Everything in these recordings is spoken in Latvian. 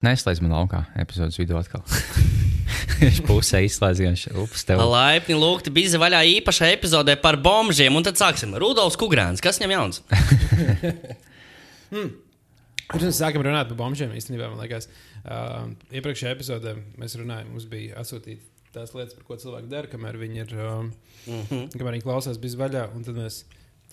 Neslēdz man laukā epizodes video atkal. Viņš pusē izslēdz, ups, tev. Laipni lūgti bija vaļā īpašā epizodē par bombžiem, un tad sāksim. Rudolfs Kungrāns, kas viņam jauns? hmm. Pirms mēs sākam runāt par bombžiem, īstenībā man liekas, uh, iepriekšējā epizodē mēs runājām, mums bija atsūtīti tās lietas, par ko cilvēki dara, kamēr viņi ir, um, mm -hmm. kamēr viņi klausās bez vaļā, un tad mēs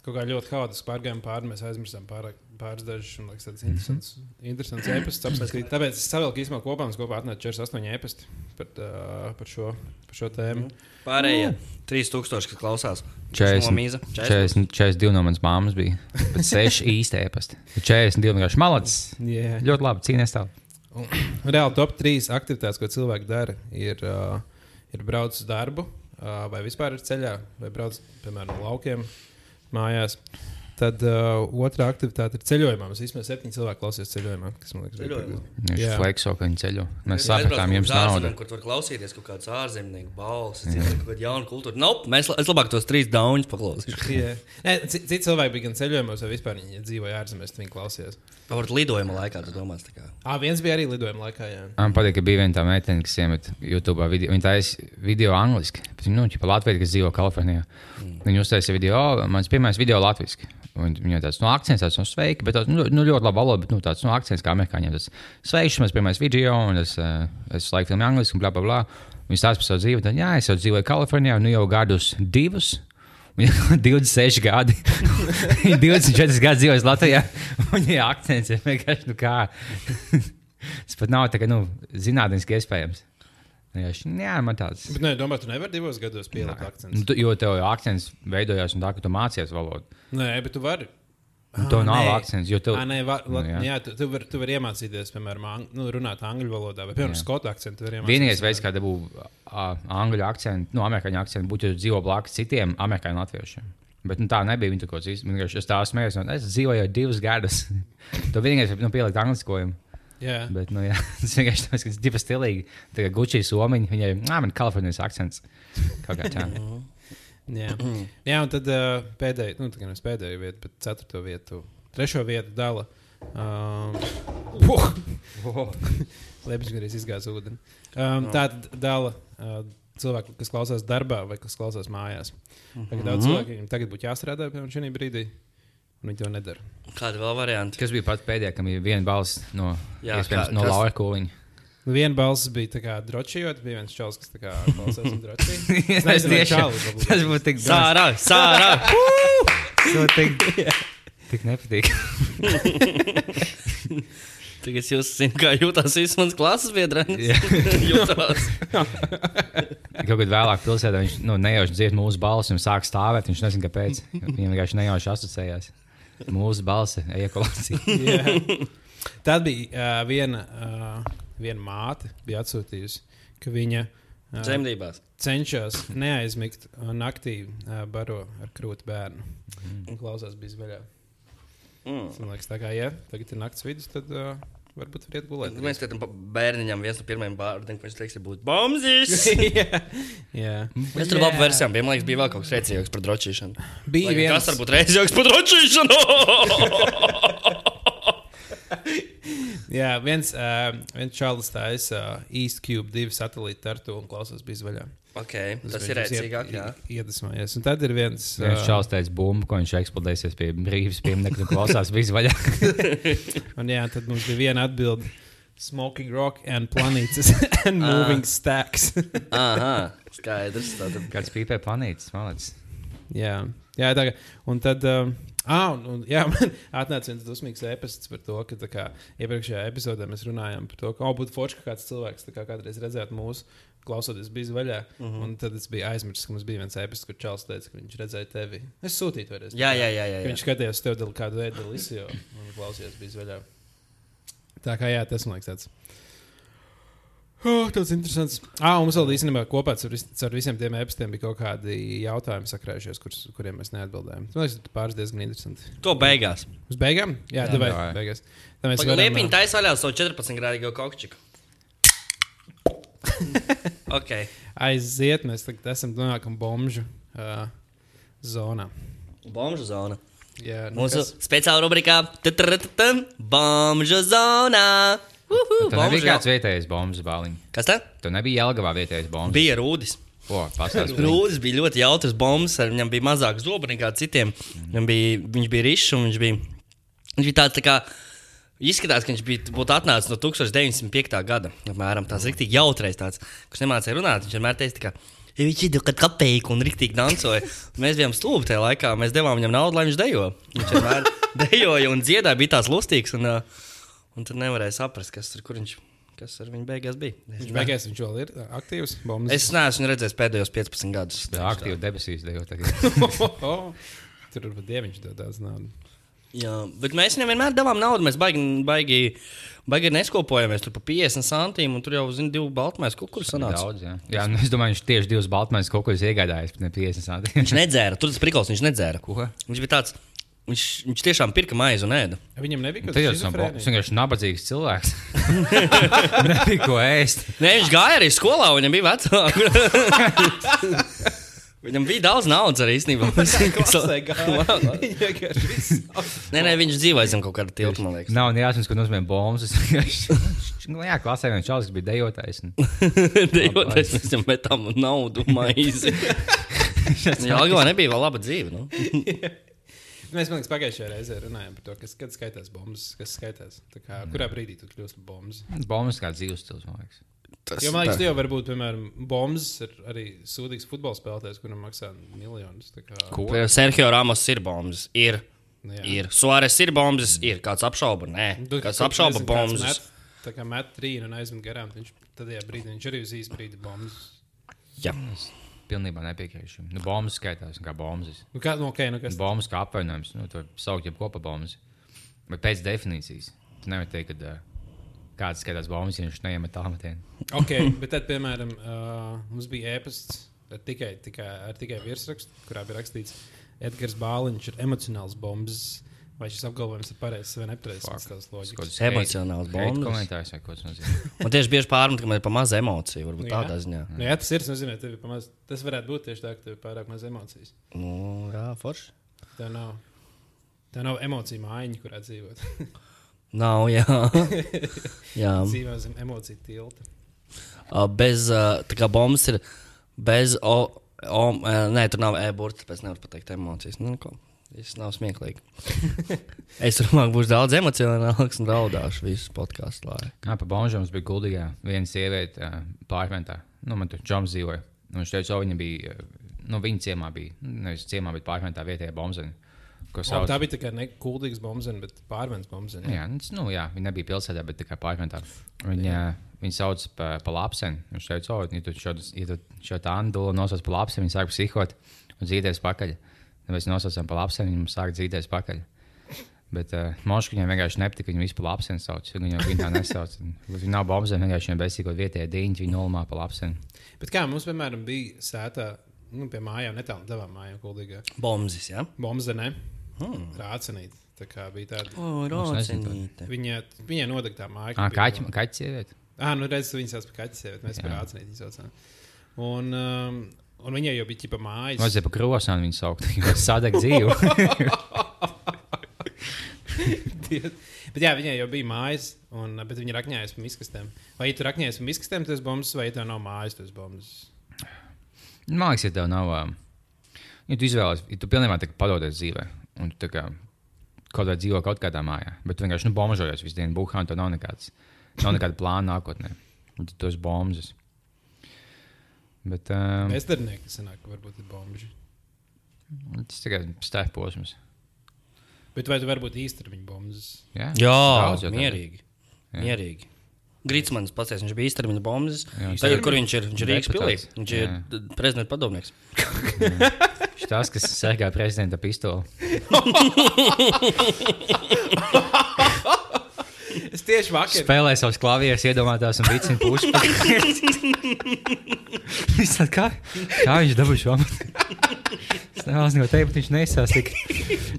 kaut kā ļoti haotiski pārgājām pāri, mēs aizmirsām pārāk pāris dažus, man liekas, tādas interesantas, mm -hmm. interesantas e-pastus apskatīt. Tāpēc es savilku īstenībā kopā, mums kopā atnāca 48 e-pasti par, uh, par, šo, par šo tēmu. -hmm. Pārējie 3000, kas klausās. 40, 40, 42 no manas māmas bija. Bet 6 īsti e-pasti. 42 vienkārši malacis. Yeah. Ļoti labi cīnīties tālāk. Reāli top 3 aktivitātes, ko cilvēki dara, ir, uh, ir braukt uz darbu, uh, vai vispār ir ceļā, vai braukt, piemēram, no laukiem mājās. Tad uh, otrā aktivitāte ir ceļojumā. Mēs vismaz septiņi cilvēki klausās ceļojumā. Kas man liekas, Ceļojumā. Viņš ir flekso, ka viņi ceļo. Mēs sapratām, jums nauda. Kur tur klausīties kaut kāds ārzemnieku balss, kaut kāda jauna kultūra. Nope, mēs es labāk tos trīs daunus paklausīšu. yeah. Citi cilvēki bija gan ceļojumos, vai vispār viņi dzīvoja ārzemēs, viņi klausījās. Varbūt lidojuma laikā, tu domā, tā kā. Ah, viens bija arī lidojuma laikā, jā. Man patīk, ka bija viena tā meitene, kas iemet YouTube video. Viņa taisa video angliski. Nu, ķipa Latvija, kas dzīvo Kalifornijā. Mm. Viņa uztaisīja video, mans pirmais video latviski. Viņam tāds nu, akcents, tāds nu, sveiki, bet tāds, nu, nu, ļoti labi valoda, bet nu, tāds nu, akcents kā amerikāņiem. Tas sveiks, mēs pirmais video, un es, es laikam filmu angliski, un bla, bla, bla. Viņa stāsta par savu dzīvi, tad, jā, es jau dzīvoju Kalifornijā, nu jau gadus divus. 26 gadi. 24 gadi dzīvojas Latvijā. Viņai akcents ir vienkārši, nu kā. Tas pat nav tā, ka, nu, zinātniski iespējams. Jā, man tāds. Bet, nē, domāju, tu nevari divos gados pielikt akcentu. Nu, jo tev jau akcents veidojās un tā, ka tu mācījies valodu. Nē, bet tu vari. Un to nav akcents. Tu... À, nē, va, la, nu, jā. jā, tu, tu vari var iemācīties, piemēram, ang, nu, runāt angļu valodā, vai, piemēram, skotu akcentu. Vienīgais veids, kā dabūt angļu akcentu, nu, amerikāņu akcentu, būtu, ja dzīvo blakus citiem amerikāņu latviešiem. Bet nu, tā nebija. Viņa kaut kāds vienkārši tā smējās. Es dzīvoju divus gadus. to vienīgais ir nu, pielikt angliskojumu. Jā. Bet, nu, jā, tas vienkārši ir divi stilīgi. Tā kā Gucci somiņa, viņai ir ah, Kalifornijas akcents. Kaut kā tā. jā. jā, un tad uh, pēdējā, nu, tā kā nevis pēdējā vieta, bet ceturto vietu, trešo vietu dala. Um, Lepns gandrīz izgāzās ūdeni. Um, tā tad dala uh, cilvēku, kas klausās darbā vai kas klausās mājās. Mm -hmm. Daudz cilvēku viņam tagad būtu jāstrādā pie šī brīdī. Viņi to nedara. Kāda vēl varianta? Kas bija pats pēdējais, kam bija viena balss no, Jā, kā, no kas... Laura Kūliņa? Viena balss bija tā kā drošījot, bija viens čels, kas tā kā klausās un drošīja. Tas bija čalis. Tas būtu tik sārā, sārā! Tas tik, tik nepatīk. Tagad es jūs zinu, kā jūtas viss mans klases biedrs. jūtas. Kaut kad vēlāk pilsētā viņš nu, nejauši dzird mūsu balsi un sāk stāvēt. Viņš nezina, kāpēc. Viņam vienkārši nejauši asociējās. Mūsu balsi, ejakulācija. yeah. Tad bija uh, viena, uh, viena māte, bija atsūtījusi, ka viņa uh, Zemdībās. cenšas neaizmigt uh, naktī uh, baro ar krūti bērnu. Mm. Un klausās bija zvaigžā. Mm. Man liekas, tā kā ja, tagad ir naktas vidus, tad uh, varbūt variet gulēt. Mēs tam bērniņam viens no pirmajiem bārdiem, ko viņš teiks, ir būt bombzis. jā, jā. Mēs tur labi versijām, bija, man liekas, bija vēl kaut kas rēcīgāks par drošīšanu. Bija Lai, viens. Kas varbūt rēcīgāks par drošīšanu? jā, viens, uh, viens čalis taisa uh, East Cube divu satelītu tartu un klausās bija vaļā. Okay, tas, tas ir rēcīgāk. Iedvesmojies. Un tad ir viens. Uh, čels teica, bumbu, ko viņš eksplodēsies pie brīvības pieminiekta un klausās visu vaļā. un jā, tad mums bija viena atbilde. Smoking rock and planētas and moving ah. stacks. Aha, skaidrs. Tātad. Kāds pīpē planētas, malācis. Jā, jā tā kā. Un tad. Um, Ah, un, un, jā, man atnāca viens dusmīgs ēpasts par to, ka kā, iepriekšējā epizodē mēs runājām par to, ka, oh, būtu forši, ka kāds cilvēks kā kādreiz redzētu mūsu klausoties, bija vaļā. Uh mhm. -huh. Un tad es biju aizmirsis, ka mums bija viens ēpasts, kur Čāls teica, ka viņš redzēja tevi. Es sūtīju to reizi. Jā, jā, jā. jā, jā. Viņš skatījās tev kādu veidu delisiju un klausījās, bija vaļā. Tā kā jā, tas man liekas tāds. Oh, tas ir interesants. Ah, mums vēl īstenībā kopā ar, vis, ar visiem tiem epistiem bija kaut kādi jautājumi sakrājušies, kur, kuriem mēs neatbildējām. Man liekas, tas pāris diezgan interesanti. To beigās. Uz beigām? Jā, jā vai, beigās. Tā mēs varam. Liepiņa taisa vaļā savu 14 grādīgo kokčiku. Okay aiziet. Mēs tagad esam nonākam bomžu uh, zonā. Bomžu zona. Jā, nu Mūsu kas... speciāla rubrikā - Bomžu zonā. Uhu, nebija bombas kāds vietējais bombas bāliņš. Kas tā? Tu nebija Jelgavā vietējais bombas. Bija rūdis. O. Rūdis bija ļoti jautrs bombs, ar viņam bija mazāk zobu nekā citiem. Viņam bija, viņš bija rišs un viņš bija, viņš bija tāds tā kā. Izskatās, ka viņš bija, būtu atnācis no 1905. gada. Apmēram tāds rīktīgi jautrais, tāds, kurš nemācīja runāt. Viņš vienmēr teica, ka viņš ir kaut kāda kapeiku un rīktīgi dancoja. Mēs bijām stulbi tajā laikā, mēs devām viņam naudu, lai viņš dejo. Viņš vienmēr dejoja un dziedāja, bija tāds lustīgs. Un, un tad nevarēja saprast, kas, ar, kur viņš, kas ar viņu beigās bija. Es Viņš beigās viņš vēl ir aktīvs. Bombas. Es neesmu redzējis pēdējos 15 gadus. Aktīvi debesīs dejo tagad. Tur varbūt dieviņš dod daudz naudas. Jā, bet mēs viņam vienmēr devām naudu. Mēs baigi, baigi, baigi neskopojāmies tur pa 50 centiem, un tur jau, zinu, divu baltmaisu kukuru sanāca. Daudz, jā. jā, nu es domāju, viņš tieši divas baltmaiņas ko iegādājies, bet ne 50 centi. Viņš nedzēra, tur tas prikals, viņš nedzēra. Ko? Viņš bija tāds, viņš, viņš tiešām pirka maizi un ēda. Viņam nebija kaut esmu kāda viņš vienkārši nabadzīgs cilvēks. Nebija ko ēst. Nē, viņš gāja arī skolā, viņam bija vecāki. Viņam bija daudz naudas arī īstenībā. Nē, nē, viņš dzīvoja zem kaut kāda tilta, man liekas. Nav nejausmas, ko nozīmē bombas. Nu, jā, klasē viens čalis, bija dejotais. un- Dejoties, mēs viņam metām naudu, maizi. Jā, Algavā nebija vēl laba dzīve. Nu? Mēs man liekas, pagājušajā reizē runājām par to, kas kad skaitās bombas, kas skaitās. Tā Kā, kurā brīdī tu kļūsi par bombas? Bombas kā dzīves stils, man liekas. Tas, Jo man liekas, tu jau varbūt, piemēram, bombas ir arī sūdīgs futbola spēlētājs, kuram maksā miljonus. tā Kā, Ko? Sergio Ramos ir bombas. Ir. Nu jā. Ir. Suāres ir bombas. Ir. Kāds apšauba? Nē. Kāds apšauba nezinu, kāds bombas? met- Tā kā met trīnu un aizmet garām, tad viņš tajā brīdī viņš arī uz īsu brīdi bombas. Jā. Pilnībā nepiekrītu. Nu, bombas skaitās kā bombas. Nu, kā, nu, okay, nu, kas, Bombas kā apvainojums. Nu, to sauc jau kopā bombas. Bet pēc definīcijas. Tu nevari teikt, ka uh, kāds skatās bombas, ja viņš neiemet tālmetienu. okay, bet tad, piemēram, uh, mums bija ēpasts ar tikai, tikai, ar tikai virsrakstu, kurā bija rakstīts, Edgars Bāliņš ir emocionāls bombas. Vai šis apgalvojums ir pareizs vai nepareizs? Tas. Emocionāls bombas. Komentārs vai ko tas nozīmē? Man tieši bieži pārmet, ka man ir pa maz emociju. Varbūt Nu, jā. tādā ziņā. Nu, jā, tas ir. Es nezinu, tev ir pamaz, tas varētu būt tieši tā, ka tev ir pārāk maz emocijas. Nu, jā, forši. Tā nav, tā nav emocija mājiņa, kurā dzīvot. Nav, jā. jā. Dzīvo zem emociju tilta. Bez, uh, tā kā bombas ir bez O. o uh, nē, tur nav e-burta, tāpēc nevaru pateikt emocijas. Nu, ko. Tas nav smieklīgi. es domāju, ka būs daudz emocionālāks un raudāšu visu podkāstu laiku. Jā, pa bombām mums bija guldīgā viena sieviete uh, pārmentā. Nu, man tur čoms dzīvoja. Nu, viņš teica, ka viņa bija, nu, viņa ciemā bija, nu, nevis ciemā, bet pārmentā vietējā bombzena. Ko O, sauc? tā bija tā kā ne kuldīgs bombzene, bet pārvērts bombzene. Jā, nu, tas- nu, jā, viņa nebija pilsētā, bet tikai pārmentā. Viņa, viņa sauc par pa lapseni. Viņš teica, o, ja tu šo, ja tu šo tā andulu nosauc par lapseni, viņa sāk psihot un dzīties pakaļ. Tad mēs nosaucām par lapseni, viņa sāk dzīties pakaļ. Bet uh, Moška viņam vienkārši nepatika. Viņa vispār lapseni sauc. Viņa jau tā nesauc. Viņa nav bombzēna, vienkārši viņa besīgo vietējā dīņķa, viņa nolmā par lapseni. Bet kā mums, piemēram, bija sētā, nu, pie mājām, netālu no tavām mājām, kuldīgā Bombas, jā. bombzene, hmm. rācenīt. Tā kā bija tāda. O, rocinīte. Viņa, viņa nodegta tā māja. Ah, kaķi, no- kaķi sieviete. Ah, nu reizes viņas sauc par kaķi sievieti, mēs par Jā. rācenīt viņu saucām. Un, um, un viņai jau bija ķipa mājas. Vajadzēja pa krosām viņu saukt. jo Sadeg dzīvu. Bet jā, viņai jau bija mājas, un, bet viņa rakņājas pa miskastēm. Vai ja tu rakņājies pa miskastēm, tas bombas, vai ja tev nav mājas, tas bombas? Man liekas, ja tev nav. ā, Ja tu izvēlies, ja tu pilnībā padodies dzīvē, un tu kā kaut kādā dzīvo kaut kādā mājā, bet tu vienkārši nu, bombardējies visu dienu, buhā, un tev nav nekāds, nav nekāda plāna nākotnē. Un tad esi bombas. Bet um, Es sanāk, ka varbūt ir bombas. tas tikai stāv posms. Bet vai tu vari būt viņu bombas? Jā, Jā, Daudz mierīgi. Jā. mierīgi. Grīsmanis pats, viņš bija īstermiņa bombas. Tagad, kur viņš ir? Viņš ir Rīgas pilī. Deputāts. Viņš ir Jā. d- prezidenta padomnieks. Tas, kas segā prezidenta pistoli. Es tieši vakar. Spēlē savus klavierus, iedomājās, un vicina pusi. Kā, kā viņš dabūja šo amatu? Es nevēlos no teikt, bet viņš neizsās tik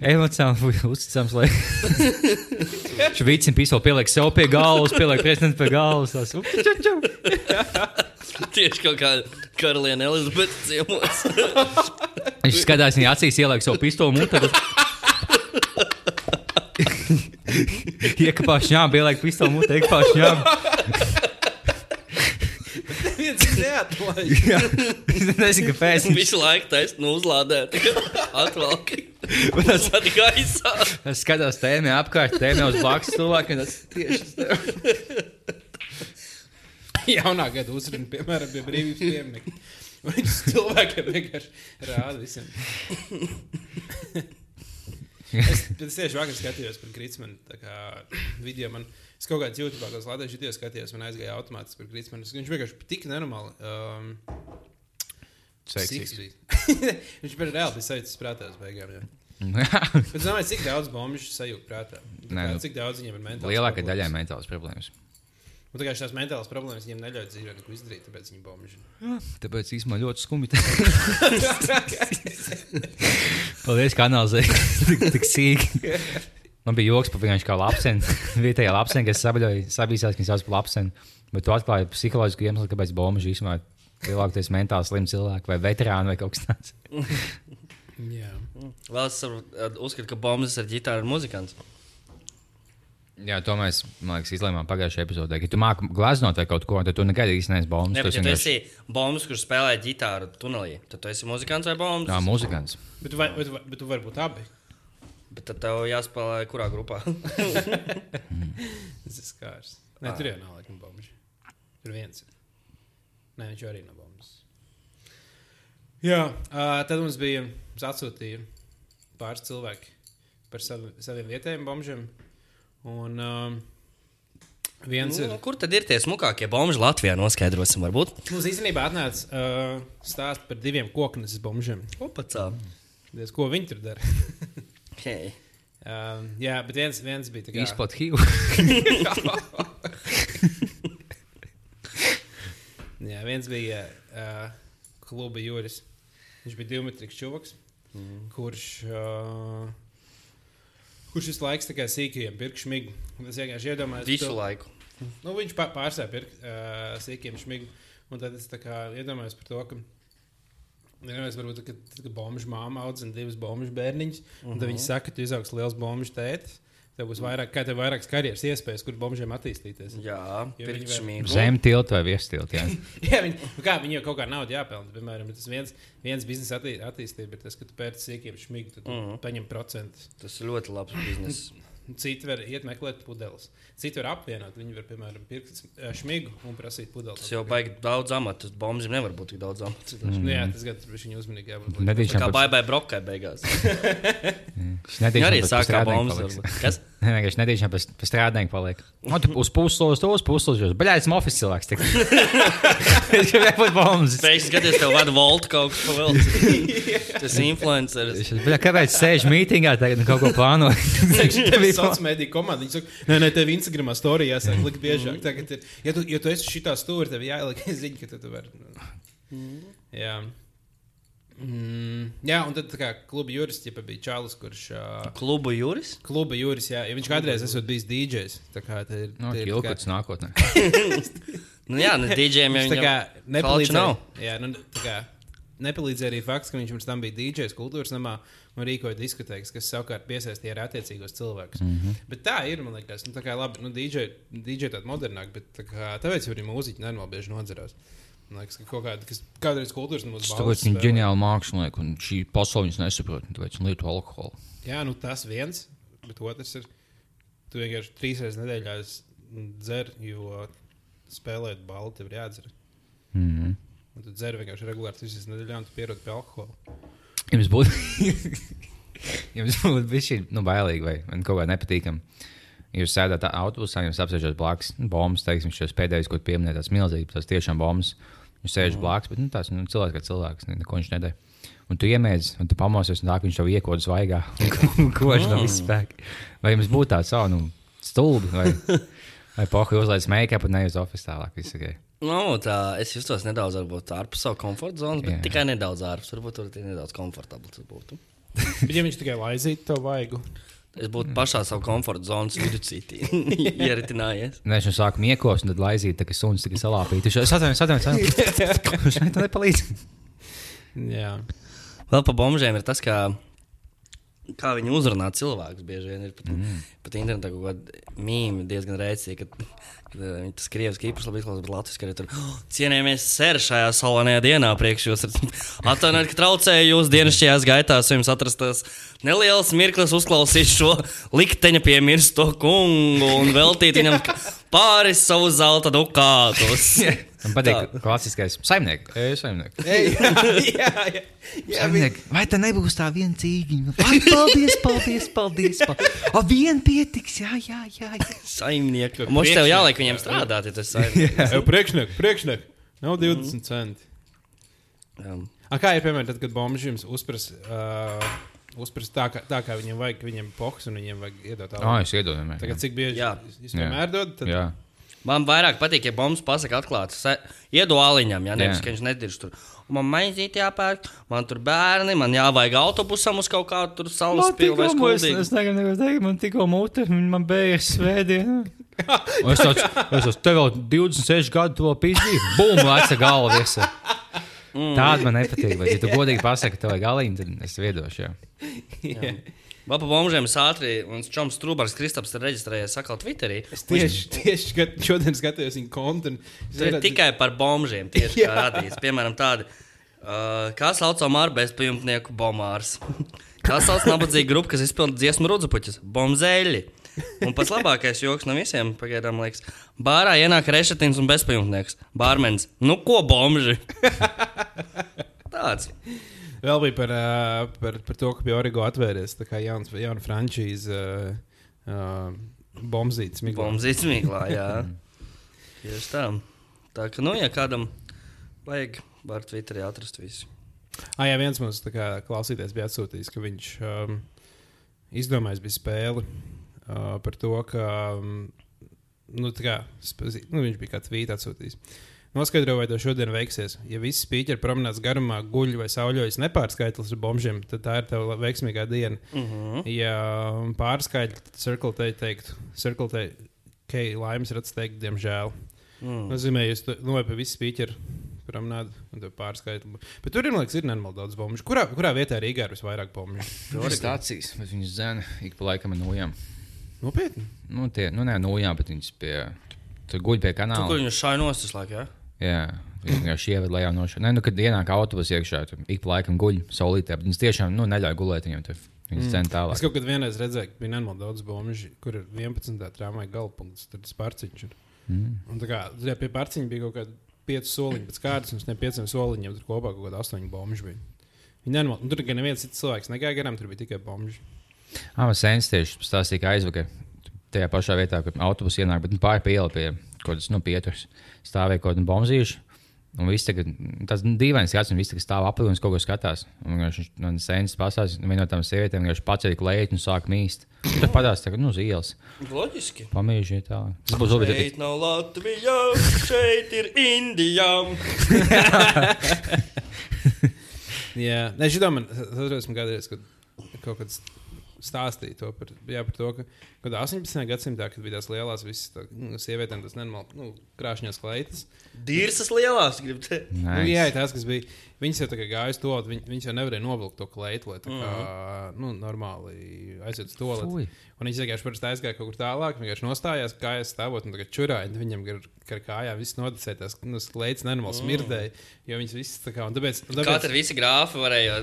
emocionāli uzticams. Lai... Viņš vicina pistoli, pieliek sev pie galvas, pieliek prezidentu pie galvas. tās, Tieši kā karaliene Elizabete ciemos. Viņš skatās viņa acīs, ieliek savu pistoli mutē. Iekāpās šņā, bija laika pistoli mutē, iekāpās šņā. Viens ir neatlaiž. Es nezinu, kāpēc. Un visu laiku taisnu nu, uzlādēt. Atvalki. Un tas arī gaisā. Es skatos tēmē apkārt, tēmē uz blakus cilvēkiem. Tas tieši Jaunā gada uzruna, piemēram, pie brīvības pieminiekta. Viņš cilvēkiem vienkārši rāda visiem. es, bet es tieši vakar skatījos par Gritsmanu video. Man, es kaut kādā YouTube kādā latviešu video skatījos, man aizgāja automātiski par Gritsmanu. Viņš vienkārši tik nenormāli. Um, Seksīgs. Viņš bija reāli bija sajūtas prātā uz beigām. Jā. Bet es domāju, cik daudz bombu sajūt prātā. Tā Nē, kā, cik daudz viņiem ir mentāls. Lielākajai problēmas. daļai mentālas problēmas. Un tā kā šīs mentālās problēmas viņiem neļauj dzīvē neko izdarīt, tāpēc viņi bombuži. Tāpēc īstenībā ļoti skumji. Paldies, ka analizēji tik, tik sīki. Man bija joks par vienkārši kā lapsenu. Vietējā lapsena, kas sabīsās, ka viņš sauc par lapsenu. Bet tu atklāji psiholoģisku iemeslu, kāpēc bombuži īstenībā lielākoties mentāli slimi cilvēki vai veterāni vai kaut kas tāds. Jā. Vēl es saprotu, uzskatu, ka bombas ar ģitāru ir muzikants. Jā, to mēs, man liekas, izlēmām pagājušajā epizodē. Kad tu māki glaznot vai kaut ko, tad tu nekad īsti neesi bombas. Ne, Tu bet, ja tu esi bombas, kurš spēlē ģitāru tunelī, tad tu esi muzikants vai bombas? Jā, muzikants. Bet, tu vai, bet, bet tu vari būt abi. Bet tad tev jāspēlē kurā grupā? Tas ir skārs. Nē, tur jau nav laikam bombuši. Tur viens. Nē, viņš arī nav bombas. Jā, uh, tad mums bija, mums atsūtīja pāris cilvēki par savi, saviem vietējiem bombžiem. Un um, viens ir. Nu, kur tad ir tie smukākie bomži Latvijā? Noskaidrosim, varbūt. Mums īstenībā atnāca uh, stāsts par diviem kokneses bombžiem. Opacā. Diez, ko viņi tur dara? Hey. um, jā, bet viens, viens bija tāds Izplat HIV. Jā, viens bija uh, kluba jūras. Viņš bija divmetrīgs čūlis, mm. kurš, uh, kurš kā sīkajiem pirkšu šmigu. Un Es vienkārši iedomājos, Visu to- laiku. Nu, viņš pārstāv pirkt uh, sīkiem šmigu. Un tad es iedomājos par to, ka. Vienmēr varbūt, ka, kad bombuļs māma audzina divus bombuļu bērniņus, un tad viņi saka, ka tu izaugs liels bombuļu tētis. Tev būs vairāk, kā tev vairākas karjeras iespējas, kur bombuļiem attīstīties. Jā, viņi var- šmīgu. Zem tilta vai virs tilta. jā. Jā, viņi, nu kā, viņi jau kaut kā naudu jāpelnā. Piemēram, tas viens, viens biznesa attī, attīstība ir tas, ka tu pērci sīkiem šmigu, tad mm Mhm. -hmm. paņem procentus. Tas ir ļoti labs bizness. Citi var iet meklēt pudeles. Citi var apvienot. Viņi var, piemēram, pirkt eh, šmigu un prasīt pudeles. Tas jau baigi daudz amatu. Bombs nevar būt tik daudz amatu. Mm. Nu, jā, tas gan bija viņa uzmanīgi. jābūt. Nedīšām Kā pat- baigai brokai beigās. Viņš Arī strādnieku bombas. Kas? Nē, vienkārši nedīšām pēc, pēc strādājuma paliek. No, tu uz puslodes, to uz puslodes. Baļā, esmu oficiāls cilvēks. Es gribēju būt bombas. Pēkšņi skaties, tev vada volta kaut kas pavēlts. Tas influenceris. Baļā, kāpēc sēž mītingā tagad un kaut ko plāno? Tev ir sociālā mediju komanda. Viņi saka, nē, nē, tev Instagramā storijā jāsaka, likt biežāk. Tagad ir, ja tu, ja tu esi šitā stūrī, tev jāieliek ziņa, ka tu, tu vari. nu. Jā. Mm, jā, un tad tā kā kluba jurists ja bija Čālis, kurš. Uh, Klubu jūris? Kluba jūras, jā, ja viņš kādreiz esot bijis DJs. Tā kā tā ir. No, tā ir tā kā- nākotnē. Nu jā, ne DJiem jau Viņš tā kā nepalīdzēja. nav. Jā, nu, tā kā nepalīdzēja arī fakts, ka viņš pirms tam bija DJs kultūras namā un rīkoja diskotēkas, kas savukārt piesaistīja arī attiecīgos cilvēkus. Mm -hmm. Bet tā ir, man liekas, nu, tā kā labi, nu, DJ, DJ tāda modernāka, bet tā kā, tāpēc arī mūziķi nenormāli bieži nodzerās. Liekas, ka kaut kāda, kas kādreiz kultūras namā Tāpēc viņi ir ģeniāli mākslinieki, un šī pasaule viņus nesaprot, tāpēc viņi lieto alkoholu. Jā, nu tas viens, bet otrs ir, tu vienkārši trīs reizes nedēļā dzer, jo spēlēt balvu tev ir jādzer. Mm -hmm. Un tu dzer vienkārši regulāri trīs reizes nedēļā, un tu pierod pie alkohola. Jums būtu, jums būtu bijis šī nu, bailīgi vai vai kaut kā nepatīkami. Jūs sēdat autobusā, jums apsēžat blakus, nu, bombas, teiksim, šis pēdējais, ko pieminējāt, tas milzīgs, tas tiešām bombas. Jūs sēžat blakus, bet nu, tās nu, cilvēks kā cilvēks, ne- neko viņš nedara. Un tu iemēdz, un tu pamosies, un tā, viņš tev iekodas vaigā, kož no visas spēka. Vai jums būtu tāds, oh, nu, stulbi, vai, vai pohi uzlaiž make-up un ne uz oficiālā tālāk, viss ok. Nu, tā, es justos nedaudz varbūt, ārpus savu komforta zonas, bet Jā. tikai nedaudz ārpus. Varbūt tur ir nedaudz komfortabli. tas. Bet ja viņš tikai laizītu to vaigu, Es būtu pašā savā komforta zonas vidū ieritinājies. Nē, viņš sāk miekos, un tad laizīt, tā kā suns tikai salāpīt. Viņš atvainojas, atvainojas, atvainojas. Viņš man nepalīdz. jā. Vēl par bombžiem ir tas, ka kā viņi uzrunā cilvēkus. Bieži vien ir pat, mm. pat internetā kaut kāda mīmija diezgan rēcīga. Viņi tas krieviski īpaši labi izklausās, bet latviešu arī tur oh, cienījamies sēri šajā salonajā dienā priekš jūs. Atvainojiet, ka traucēju jūs dienasčajās gaitās, jums atrastas nelielas mirklis uzklausīt šo likteņa piemirsto kungu un veltīt viņam pāris savu zelta dukātus. Man patīk klasiskais saimnieks. Ej, saimnieks. Ej, jā, jā, jā, Saimniek, vai tā nebūs tā viena cīņa? Paldies, paldies, paldies. paldies. O, vien pietiks, jā, jā, jā. jā. Saimnieki. Mums tev jāliek viņiem strādāt, ja tas ir saimnieks. Jau priekšniek, priekšniek. Nav 20 centi. Um, A, kā ir piemēram, tad, kad bomži jums uzprasa, uh, uzprasa tā, kā, tā, kā viņiem vajag, ka viņiem poks un viņiem vajag iedot O, algu? es iedodu. Tagad cik bieži Jā. jūs vienmēr dodat? Tad... Jā. Man vairāk patīk, ja bombas pasakā atklāti. Se- Iedo aliņam, ja nevis, Jā. ka viņš nedirž tur. Un Man maizīt jāpērk, man tur bērni, man jāvajag autobusam uz kaut kādu tur salas pilu vai skuldīgu. negribu neko teikt, man tikko mute, man beigas svētdiena. Un Es tāds, es esmu tev vēl 26 gadu, to pīzdīju. Bum, leca galva visa. Tāda man nepatīk. Bet, ja tu godīgi pasaki, ka tev vajag galīgi, tad es viedošu. Jā. Vēl bombžiem es ātri, un Čoms Strūbārs Kristaps ir reģistrējies sakal Twitterī. Es tieši, tieši skat, šodien skatījos viņa kontu. redzu- tikai par bombžiem, tieši kā Jā. radīts. Piemēram, tādi, uh, kā saucam ar bezpajumtnieku bombārs. Kā sauc nabadzīgu grupu, kas izpilda dziesmu rudzupuķus? Bombzēļi. Un pats labākais joks no visiem, pagaidām, liekas, bārā ienāk rešetins un bezpajumtnieks. Bārmenis, nu ko bombži? Tāds. Vēl bija par, uh, par, par to, ka bija Origo kā jauns, jauna frančīze, uh, uh, bombzītas miglā. Bombzīts mīklā, jā. Tieši tā. Tā ka, nu, ja kādam vajag, var Twitterī atrast visu. Ah, jā, viens mums kā klausītājs bija atsūtījis, ka viņš um, izdomājis bija spēli uh, par to, ka um, nu, kā, nu, viņš bija kāds vīts atsūtījis. Noskaidro, vai to šodien veiksies. Ja viss spīķeri promenādes garumā guļ vai sauļojas nepārskaitlis ar bombžiem, tad tā ir tava veiksmīgā diena. Uh -huh. Ja pārskaitļi, tad Circle T teikt, Circle T, ka laimes redzes teikt, diemžēl. mm. Nozīmē, jūs to- nu, vai pa visu spīķeri promenādi un tev pārskaitli. Bet tur ir, man liekas, ir nenormāli daudz bombu. Kurā, kurā vietā Rīgā ir visvairāk bombu? Tur stācijas, bet viņas zina ik pa laikam nojām. Nopietni. Nu, tie, nu, nē, nojām, bet viņas pie, tur guļ pie Tu, kur kanāla. viņu šai nostas laikā? Ja? Jā, vienkārši ievada lejā no šā. Nē, nu, kad ienāk autobus iekšā, tur ik pa laikam guļ saulītē, bet viņas tiešām nu, neļauj gulēt viņam tur. Viņas mm. cen Es tālāk. kaut kad vienreiz redzēju, ka bija nenormāli daudz bombu, kur ir 11. trāmai galpunkts, tad tas pārciņš ir. Mm. Un tā kā jā, pie pārciņa bija kaut kāda 5 soliņi pēc kārtas, un uz tiem 5 soliņiem tur kopā kaut kāda 8 bombu bija. Viņi nenormāli, un tur gan neviens cits cilvēks negāja garām, tur bija tikai bombu. Ah, man sēns tieši stāstīja, ka aizvakar tajā pašā vietā, kur autobus ienāk, bet nu, pāri pa ielu pie kaut kādas nu, pieturas stāvēja kaut kāda bombzīša. Un viss tagad, tas dīvains skats, un viss tagad stāv apli un kaut ko skatās. Un viņš man sēnes pasās, viena no tām sievietēm vienkārši paceļ klēti un sāk mīst. Tad padās tagad, nu, uz ielas. Loģiski. Pamīži tā. Tas būs labi. Šeit nav Latvija, šeit ir Indija. Jā, nē, šitā man atceros, man kādreiz, kad kaut kāds stāstīja to par, jā, par to, ka kad 18. gadsimtā, kad bija tās lielās visas tā, nu, sievietēm, tas nenormāli nu, krāšņās kleitas. Dīrsas lielās, gribu teikt. Nu, jā, tās, kas bija, viņas jau tā kā gāja uz to, viņ, viņas jau nevarēja novilkt to kleitu, lai tā kā, nu, normāli aiziet uz to. Un viņš vienkārši parasti aizgāja kaut kur tālāk, vienkārši nostājās, kājas stāvot un tagad čurāja. un Viņam gar, gar kājām viss nodicēja, tās nu, kleitas nenormāli smirdēja, jo viņas visas tā kā, un tāpēc, un tāpēc tur visi grāfi varēja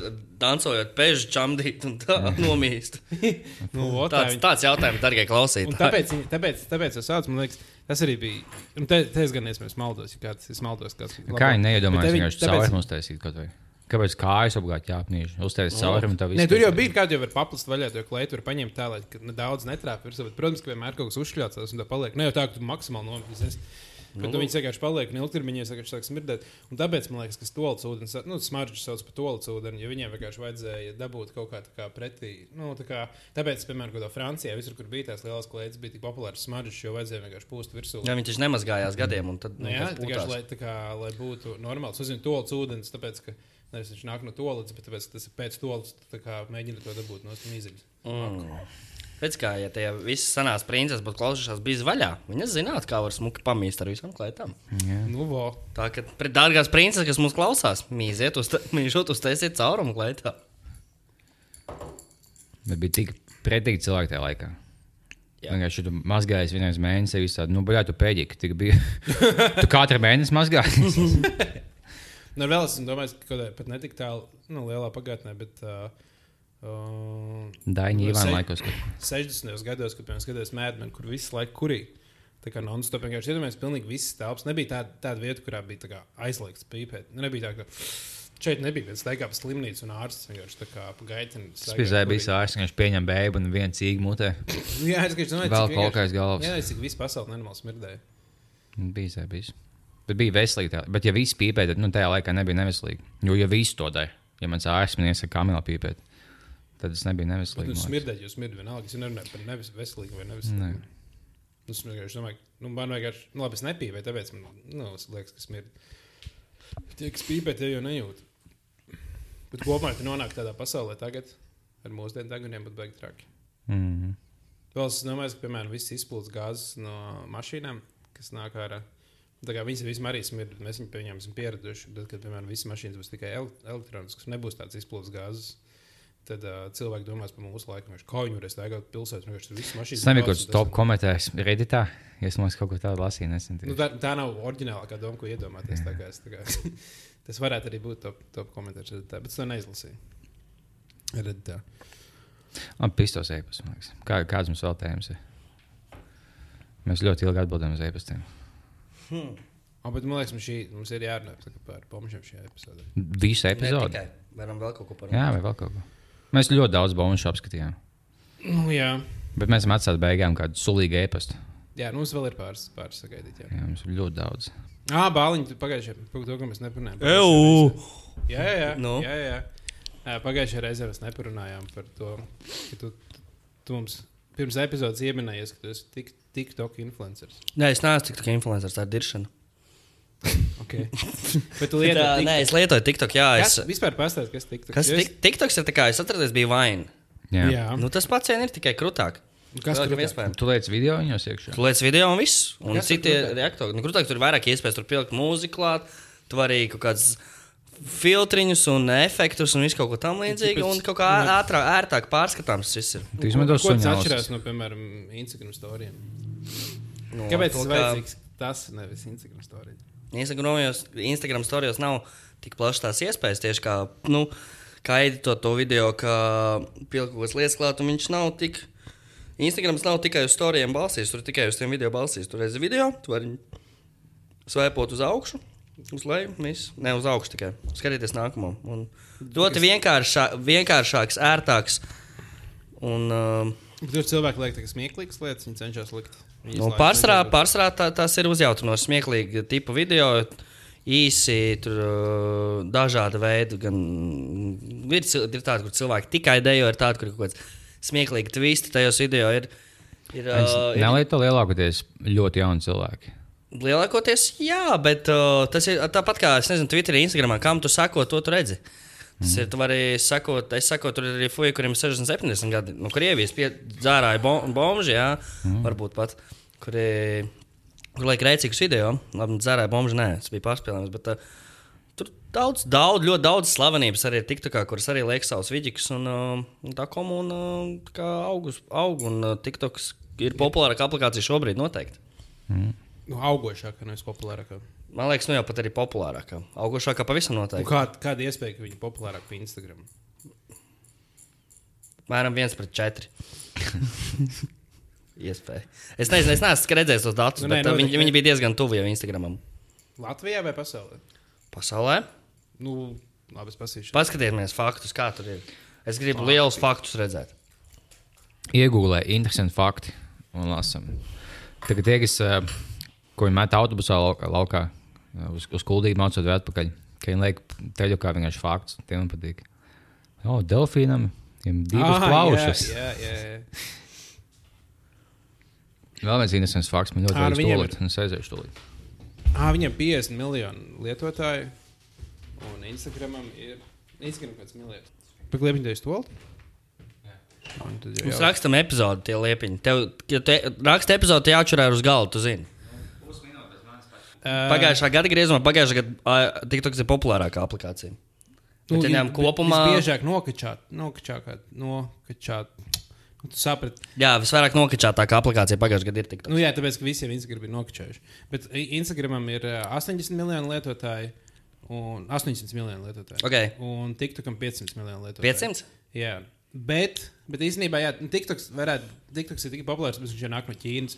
dancojot, pežu čamdīt un tā nomīst. nu, tā Tāds, tāds jautājums, darbie Un klausītāji. tāpēc, tāpēc, tāpēc es saucu, man liekas, tas arī bija. Te, te es gan iespējams maldos, ja kāds es maldos. Kāds, Kā viņi neiedomājās, te vienkārši tāpēc- caurumā uztaisīt kaut vai. Kāpēc kājas obligāti jāapnīž? Uztaisīt caurumu, tā viss. Nē, tur jau bija kāda jau var paplast vaļā, to kleitu var paņemt tā, lai ka nedaudz netrāpītu virsū. bet, Protams, ka vienmēr kaut kas uzšļauts un tā paliek. Ne jau tā, ka tu maksimāli nomēģināsi. Bet nu, viņi vienkārši paliek un ilgtermiņā vienkārši sāk smirdēt. Un tāpēc man liekas, ka stūlis ūdens, nu, smaržas sauc par tolīdz ūdeni, jo viņiem vienkārši vajadzēja dabūt kaut kā, kā pretī. Nu, tā kā, tāpēc, piemēram, kaut kā Francijā, visur, kur bija tās lielas klētas, bija tik populāras smaržas, jo vajadzēja vienkārši pūst virsū. Jā, viņš taču nemazgājās gadiem, un tad Nu, jā, vienkārši lai, tā kā, lai būtu normāls. Es zinu, tolīdz ūdens, tāpēc, ka nevis viņš nāk no tolīdz, bet tāpēc, ka tas ir pēc tolīdz, tā kā mēģina to dabūt no stīmīzes. Mm. Pēc kā, ja tie visi senās princeses būtu klausījušās bijis vaļā, viņas zinātu, kā var smuki pamīst ar visām klētām. Nu, vo. Tā kā pret dārgās princeses, kas mūs klausās, mīziet, uz, mīžot, uztaisiet caurumu klētā. Bet bija tik pretīgi cilvēki tajā laikā. Vienkārši tu mazgājies vienreiz mēnesī, visu tādu, nu, bļā, tu pēdīgi, tik bija. tu katru mēnesi mazgājies. Nu, vēl es domāju, ka kaut kādā pat netik tālu, nu, lielā pagātnē, bet. Uh, uh, Daini, Ivāna laikos. kad- 60. gados, kad mēs skatījāmies Mēdmenu, kur visu laiku kurī. Tā kā non-stop vienkārši iedomājamies, pilnīgi viss telpas. Nebija tāda, tāda vieta, kurā bija kā aizliegts pīpēt. Nu, Nebija tā, ka šeit nebija viens teikā pa slimnīcu un ārsts vienkārši tā kā pa gaitini. Tas bija ārsts, viņš pieņem bēbu un viens cīgu mutē. Jā, es domāju, Vēl cik kaut kāds galvas. Jā, es cik visu pasauli nenormāli smirdēju. Bija zēbīs. Bet bija veselīgi. Tā. Bet, ja viss pīpē, tad nu, tajā laikā nebija neveselīgi. Jo, ja viss to dara, ja mans ārsts man iesaka, kamilā pīpēt, tad tas nebija Bet neveselīgi. nu, smirdēt, jūs smirdat vienalga. Es nerunāju par nevis veselīgu vai neveselīgu. Nē. Nu, es vienkārši domāju, nu, man vienkārši, nu, labi, es nepīpēju, tāpēc man, nu, es liekas, ka smird. Tie, kas pīpē, tie jau nejūt. Bet kopumā tu nonāk tādā pasaulē tagad, ar mūsdienu tagadiem, bet beig traki. Mhm. Vēl es domāju, ka, piemēram, viss izplūdes gāzes no mašīnām, kas nāk ārā. Tā kā viņas vismaz arī smird, bet mēs viņu pieņemam, esam pieraduši. Tad, kad, piemēram, visas mašīnas būs tikai el elektroniskas, nebūs tāds izplūdes gāzes, tad uh, cilvēki domās par mūsu laiku. Viņš kā viņi varēs staigāt pilsētā, vienkārši tur viss mašīnas. Tas nebija kaut kāds top komentēs Redditā. Es domāju, ka kaut ko tādu lasīju nesen. Nu, tā, tā nav oriģinālākā doma, ko iedomāties. Tā kā, es, tā kā, tas varētu arī būt top, top komentārs, Redditā, bet es to neizlasīju. Redditā. Man pistos e-pasta. man liekas. Kā, kāds mums vēl tēmas ir? Mēs ļoti ilgi atbildējam uz e-pastiem. Oh, bet man liekas, mums, šī, mums ir jārunā par bombžiem šajā epizodē. Visu tikai. Varam vēl kaut ko par Jā, vai vēl kaut ko. Mēs ļoti daudz bonus apskatījām. Nu, jā. Bet mēs esam atstājuši beigām kādu sulīgu e-pastu. jā, nu, mums vēl ir pāris, pāris sagaidīt. Jā, Jā, mums ir ļoti daudz. ah, bāliņi, pagājušajā par to, ka mēs neparunājām. Eju! Jā, jā, jā. Nu? jā, jā. jā pagājušajā reizē mēs neparunājām par to, ka tu, tu mums pirms epizodes ieminējies, ka tu esi tik, TikTok influenceris. Nē, es neesmu tik tikai influenceris, tā ir diršana. Okay. Bet tu lieto Tā, TikTok. nē, es lietoju TikTok, jā. Kas Es, vispār pastāst, kas TikTok? kas tik- TikToks ir tā kā, es atradu, bija vaina. Jā. Jā. Jā. Nu, tas pats vien ir tikai krūtāk. Kas tur ir? iespējams? Tu liec video viņos iekšā. Tu liec video un viss. Un Kas citi reaktori. Nu, krūtāk tur ir vairāk iespējas, tur pielikt mūziku klāt. Tu vari kaut kādas filtriņus un efektus un visu kaut ko tam līdzīgu. Tāpēc- Un kaut kā ātrāk, ērtāk pārskatāms tas viss ir. Tu izmanto Ko tas atšķirās no, piemēram, Instagram storijiem? Nu, Kāpēc tas ka vajadzīgs? Tas nevis Instagram storija. Instagram storijos nav tik plašas tās iespējas. Tieši kā, nu, kā editot to video, kā pielikt kaut kādas lietas klāt, un viņš nav tik. Instagrams nav tikai uz storijiem balstīs, tur tikai uz tiem video balstīs. Tur redzi video, tu vari svaipot uz augšu, uz leju, viss. Ne uz augšu tikai. Skatieties nākamo. Un ļoti vienkāršā, vienkāršāks, ērtāks. Un, uh, Tur cilvēki liek tādas smieklīgas lietas, viņi cenšas likt. Nu, pārsvarā, pārsvarā tā, tās ir uzjautrinošas, smieklīgi tipu video. Īsi, tur uh, dažādi veidi. Gan, ir, ir tādi, kur cilvēki tikai dejo, ir tādi, kur ir kaut kāds smieklīgi twisti tajos video. Ir, ir, uh, nelieto lielākoties ļoti jauni cilvēki. lielākoties, jā, bet uh, tas ir tāpat kā, es nezinu, Twitterī, Instagramā, kam tu sako, to tu redzi. Tas mm. ir, tu vari sakot, es saku, tur ir arī fuji, kuriem ir 60, 70 gadi. No Krievijas pie, dzērāja bom, bomži, jā, mm. varbūt pat, kuri, kur liek rēcīgus video. Labi, dzērāja bomži, nē, tas bija pārspēlējums, bet uh, tur daudz, daudz, ļoti daudz slavenības arī ir TikTokā, kuras arī liek savus vidžikus, un uh, tā komuna uh, aug, aug, un uh, TikToks ir populārāka aplikācija šobrīd noteikti. Nu, augošākā, nevis populārākā. Man liekas, nu jau pat arī populārākā. Augošākā pavisam Nu, noteikti. kā, kāda iespēja, ka viņi populārāk pa Instagram? Mēram viens pret četri. Iespēja. Es nezinu, es neesmu redzējis tos datus, Nu, nu, nē, bet nē, noteikti viņi, ne. viņi bija diezgan tuvu jau Instagramam. Latvijā vai pasaulē? Pasaulē. Nu, labi, es pasīšu. Paskatieties, faktus, kā tur ir. Es gribu lielus faktus redzēt. Iegūlē interesanti fakti un lasām. Tagad tie, kas, eh, ko viņi met autobusā laukā, uz, uz kuldīgu mācot vēl atpakaļ, ka viņi liek teļu kā vienkārši fakts, tie man patīk. O, delfīnam ir divas Ah, plaušas. Jā, jā, jā. Vēl viens interesants fakts, man ļoti patīk. Viņam ir un aiziešu tūlīt. Ah, viņam ir 50 miljoni lietotāju, un Instagramam ir Instagram kāds miljards. Pagliepiņ, tu esi to? Tad jau Mums jā. rakstam epizodi, tie liepiņi. Tev, ja te raksta epizodi, tie jāatšķirā uz galda, tu zini. Ā, Pagājušā gada griezumā, pagājušā gada TikToks ir populārākā aplikācija. Bet ja ņem kopumā- Biežāk nokačāt, nokačāt, nokačāt. Nu, tu saprati. Jā, visvairāk nokačātākā aplikācija pagājušajā gadā ir tik. Nu, jā, tāpēc, ka visiem Instagram ir nokačējuši. Bet Instagramam ir ā, 80 miljoni lietotāji un 800 miljoni lietotāji. Okay. Un TikTokam 500 miljoni lietotāji. 500? Jā, bet, bet īstenībā, jā, nu, TikToks, varētu, TikToks ir tik populārs, bet viņš jau nāk no Ķīnas.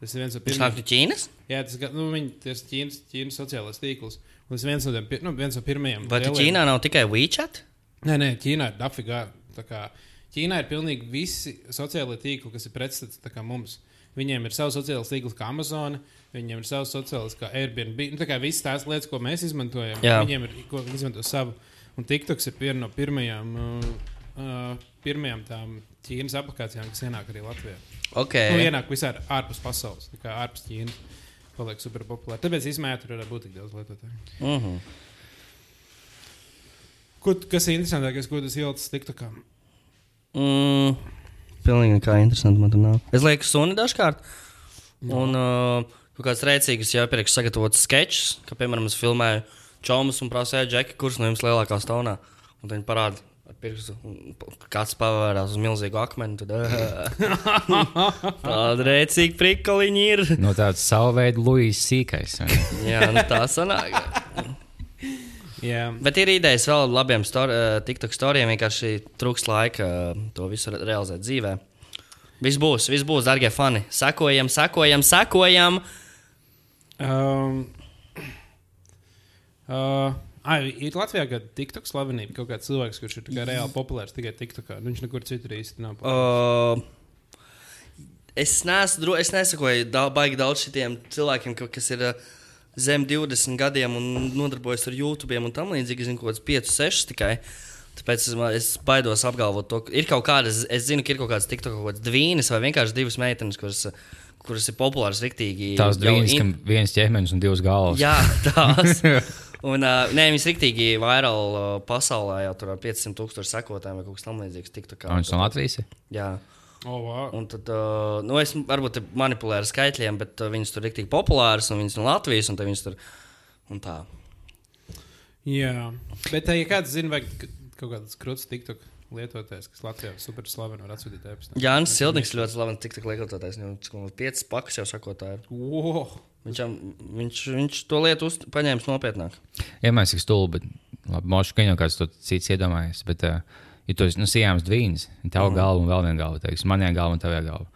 Tas ir viens no Viņš nāk pirmajiem. no Ķīnas? Jā, tas ir nu, viņi, tas Ķīnas, Ķīnas sociālais tīkls. Un tas ir viens no, tiem, nu, viens no pirmajiem. Vai tu lielajiem- Ķīnā nav tikai WeChat? Nē, nē, Ķīnā ir dafigā. Ķīnā ir pilnīgi visi sociālie tīkli, kas ir pretstats mums. Viņiem ir savs sociālais tīkls, kā Amazon, viņiem ir savs sociālais, kā Airbnb. Nu, tā kā visas tās lietas, ko mēs izmantojam, Jā. viņiem ir, ko viņi izmanto savu. Un TikToks ir viena no pirmajām, uh, uh, pirmajām tām Ķīnas aplikācijām, kas ienāk arī Latvijā. Ok. Nu, ienāk visā ārpus pasaules, kā ārpus Ķīnas. Paliek super populāri. Tāpēc īstenībā tur varētu būt tik daudz lietotāju. Uh -huh. Ko, kas ir interesantākais, ko tas ielicis TikTokā? mm, pilnīgi nekā interesanta man tur nav. Es lieku suni dažkārt. Un uh, kāds rēcīgs jau iepriekš sagatavots sketčs, ka, piemēram, es filmēju čomus un prasīju, Džeki, kurš no jums lielākā stāvā. Un viņi parāda. Ar pirkstu, Kāds pavērās uz milzīgu akmeni. Tad, tāda rēcīga prikoliņa ir. No tādas savu veidu Luijas sīkais. Jā, nu tā sanāk. Jā, Bet ir idejas vēl labiem stor, uh, TikTok stāstiem. Vienkārši trūks laika uh, to visu re realizēt dzīvē. Viss būs, viss būs, darbie fani. Sekojam, sekojam, sekojam. Um, uh, ai, ir Latvijā kāda TikTok slavenība, kaut kāds cilvēks, kurš ir kā reāli populārs tikai TikTokā. Nu, Viņš nekur citur īsti nav. Uh, es neesmu, es nesakoju da, baigi daudz šiem cilvēkiem, ka- kas ir uh, zem 20 gadiem un nodarbojas ar YouTube un tam līdzīgi. Es zinu, kaut kāds 5, 6 tikai. Tāpēc es, es baidos apgalvot to, ka ir kaut kādas, es zinu, ka ir kaut kādas TikTok kaut kādas dvīnes vai vienkārši divas meitenes, kuras, kuras ir populāras riktīgi. Tās divas, kam viens ķermenis un divas galvas. Jā, tās. Un, uh, nē, viņas rīktīgi vairāk uh, pasaulē jau tur ar 500 tūkstošu sekotājiem vai kaut kas tamlīdzīgs. Un viņš no Latvijas. Jā, Oh, wow. un tad, uh, nu, es varbūt manipulēju ar skaitļiem, bet uh, viņas tur ir rīktīgi populāras un viņas no Latvijas un viņas tur un tā. Jā, bet ja kāds zina, vai kaut kāds krūts TikTok lietotājs, kas Latvijā ir super slavens, var atsūtīt e-pastu. Jānis Sildnieks ļoti labi tik tik lietotājs. Viņam ir piecas pakas jau sakotāji. Wow. Viņš, jau- viņš, viņš to lietu uz, paņēmis nopietnāk. Iemācījis, ka stulbi, bet labi, mošu, ka jau kāds to cits iedomājies. Bet, uh, ja tu esi nu, sijāms dvīns, tā Mhm. ir galva un vēl viena galva, teiks, manā galva un tavā galva.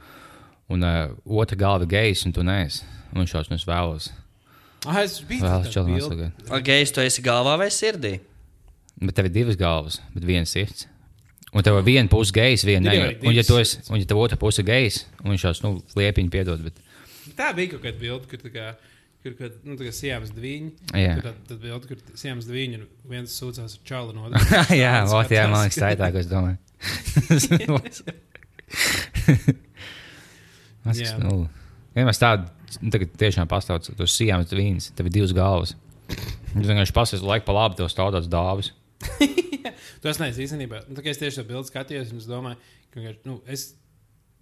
Un uh, otra galva ir gejs, un tu neesi. Un viņš šaus, nu es vēlos. Ah, es biju Vēlos čau nosagāt. Gejs, tu esi galvā vai sirdī? Bet tev ir divas galvas, bet viens sirds. Un tev ir viena puse gejs, viena ne. Un, ja tu esi, un ja tev otra puse gejs, un viņš šaus, nu, liepiņu piedod. Bet, Tā bija kaut kāda bilde, kur tā kā. Kur kad, nu, tā kā sijāmas divi. Jā. Tad, tad bija kaut kāda sijāmas divi, un viens sūdzās ar čālu no jā, ot, jā, man liekas, tā ir tā, ko es domāju. Tas ir nu, vienmēr tādu, nu, tagad tiešām pastāv tos sijāms vīns, tev ir divas galvas. Tu vienkārši pasies laiku pa labi, tev stāv tāds dāvis. Tas neesmu īstenībā. Nu, es tieši to bildi skatījos, un es domāju, ka nu, es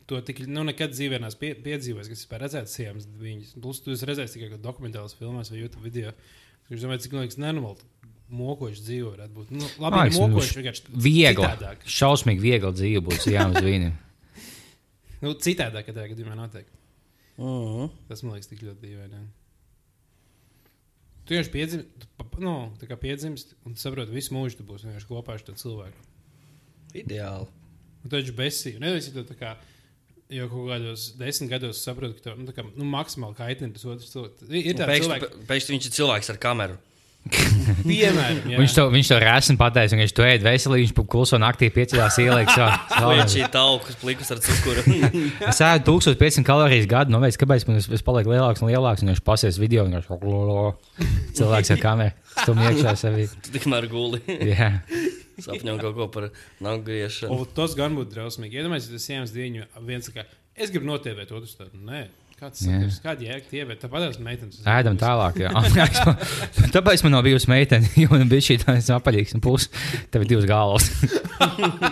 to tik, nu, nekad dzīvē neesmu pie, piedzīvojis, kas vispār redzēts sienas viņas. Plus, tu esi redzējis tikai dokumentālās filmās vai YouTube video. Es domāju, cik liekas nenormāli. Mokoši dzīve varētu būt. Nu, labi, ka nu, mokoši vienkārši Viegli, citādāk. šausmīgi viegli dzīve būs sijāms vīnim. Nu, citādāk, ka tajā gadījumā notiek. Uh -huh. Tas man liekas tik ļoti dīvaini. Tu vienkārši piedzimst, nu, tā kā piedzimst, un tu saproti, visu mūžu tu būsi vienkārši kopā ar šo cilvēku. Ideāli. Un tu esi besīgs. Nevis, ja tu tā kā jau kaut kādos desmit gados saproti, ka tev nu, tā kā, nu, maksimāli kaitina tas otrs cilvēks. Ir Pēkšņi cilvēki, pēkšņi viņš ir cilvēks ar kameru. piemēram. Viņš to, viņš to rēsni pateica, un viņš to ēd veselīgi, viņš pa kluso naktī piecījās ieliks. Vai šī taukus plikus ar cukuru? Es ēdu 1500 kalorijas gadu, nu, veids, kāpēc man tas paliek lielāks un lielāks, un viņš pasies video, un viņš cilvēks ar kameru stum iekšā sevī. Tu tikmēr guli. Jā. Sapņo kaut ko par nagu griešanu. O, tas gan būtu drausmīgi. Iedomājieties, tas iemas dienu, viens saka, es gribu notēvēt otru stāstu. Nē, kāds sakars, kāda jēga tāpat tās meitenes. Ēdam tālāk. Jā. Tāpēc man nav bijusi meitene, jo man bija šī tāda apaļīga un pusi. Tev ir divas galvas.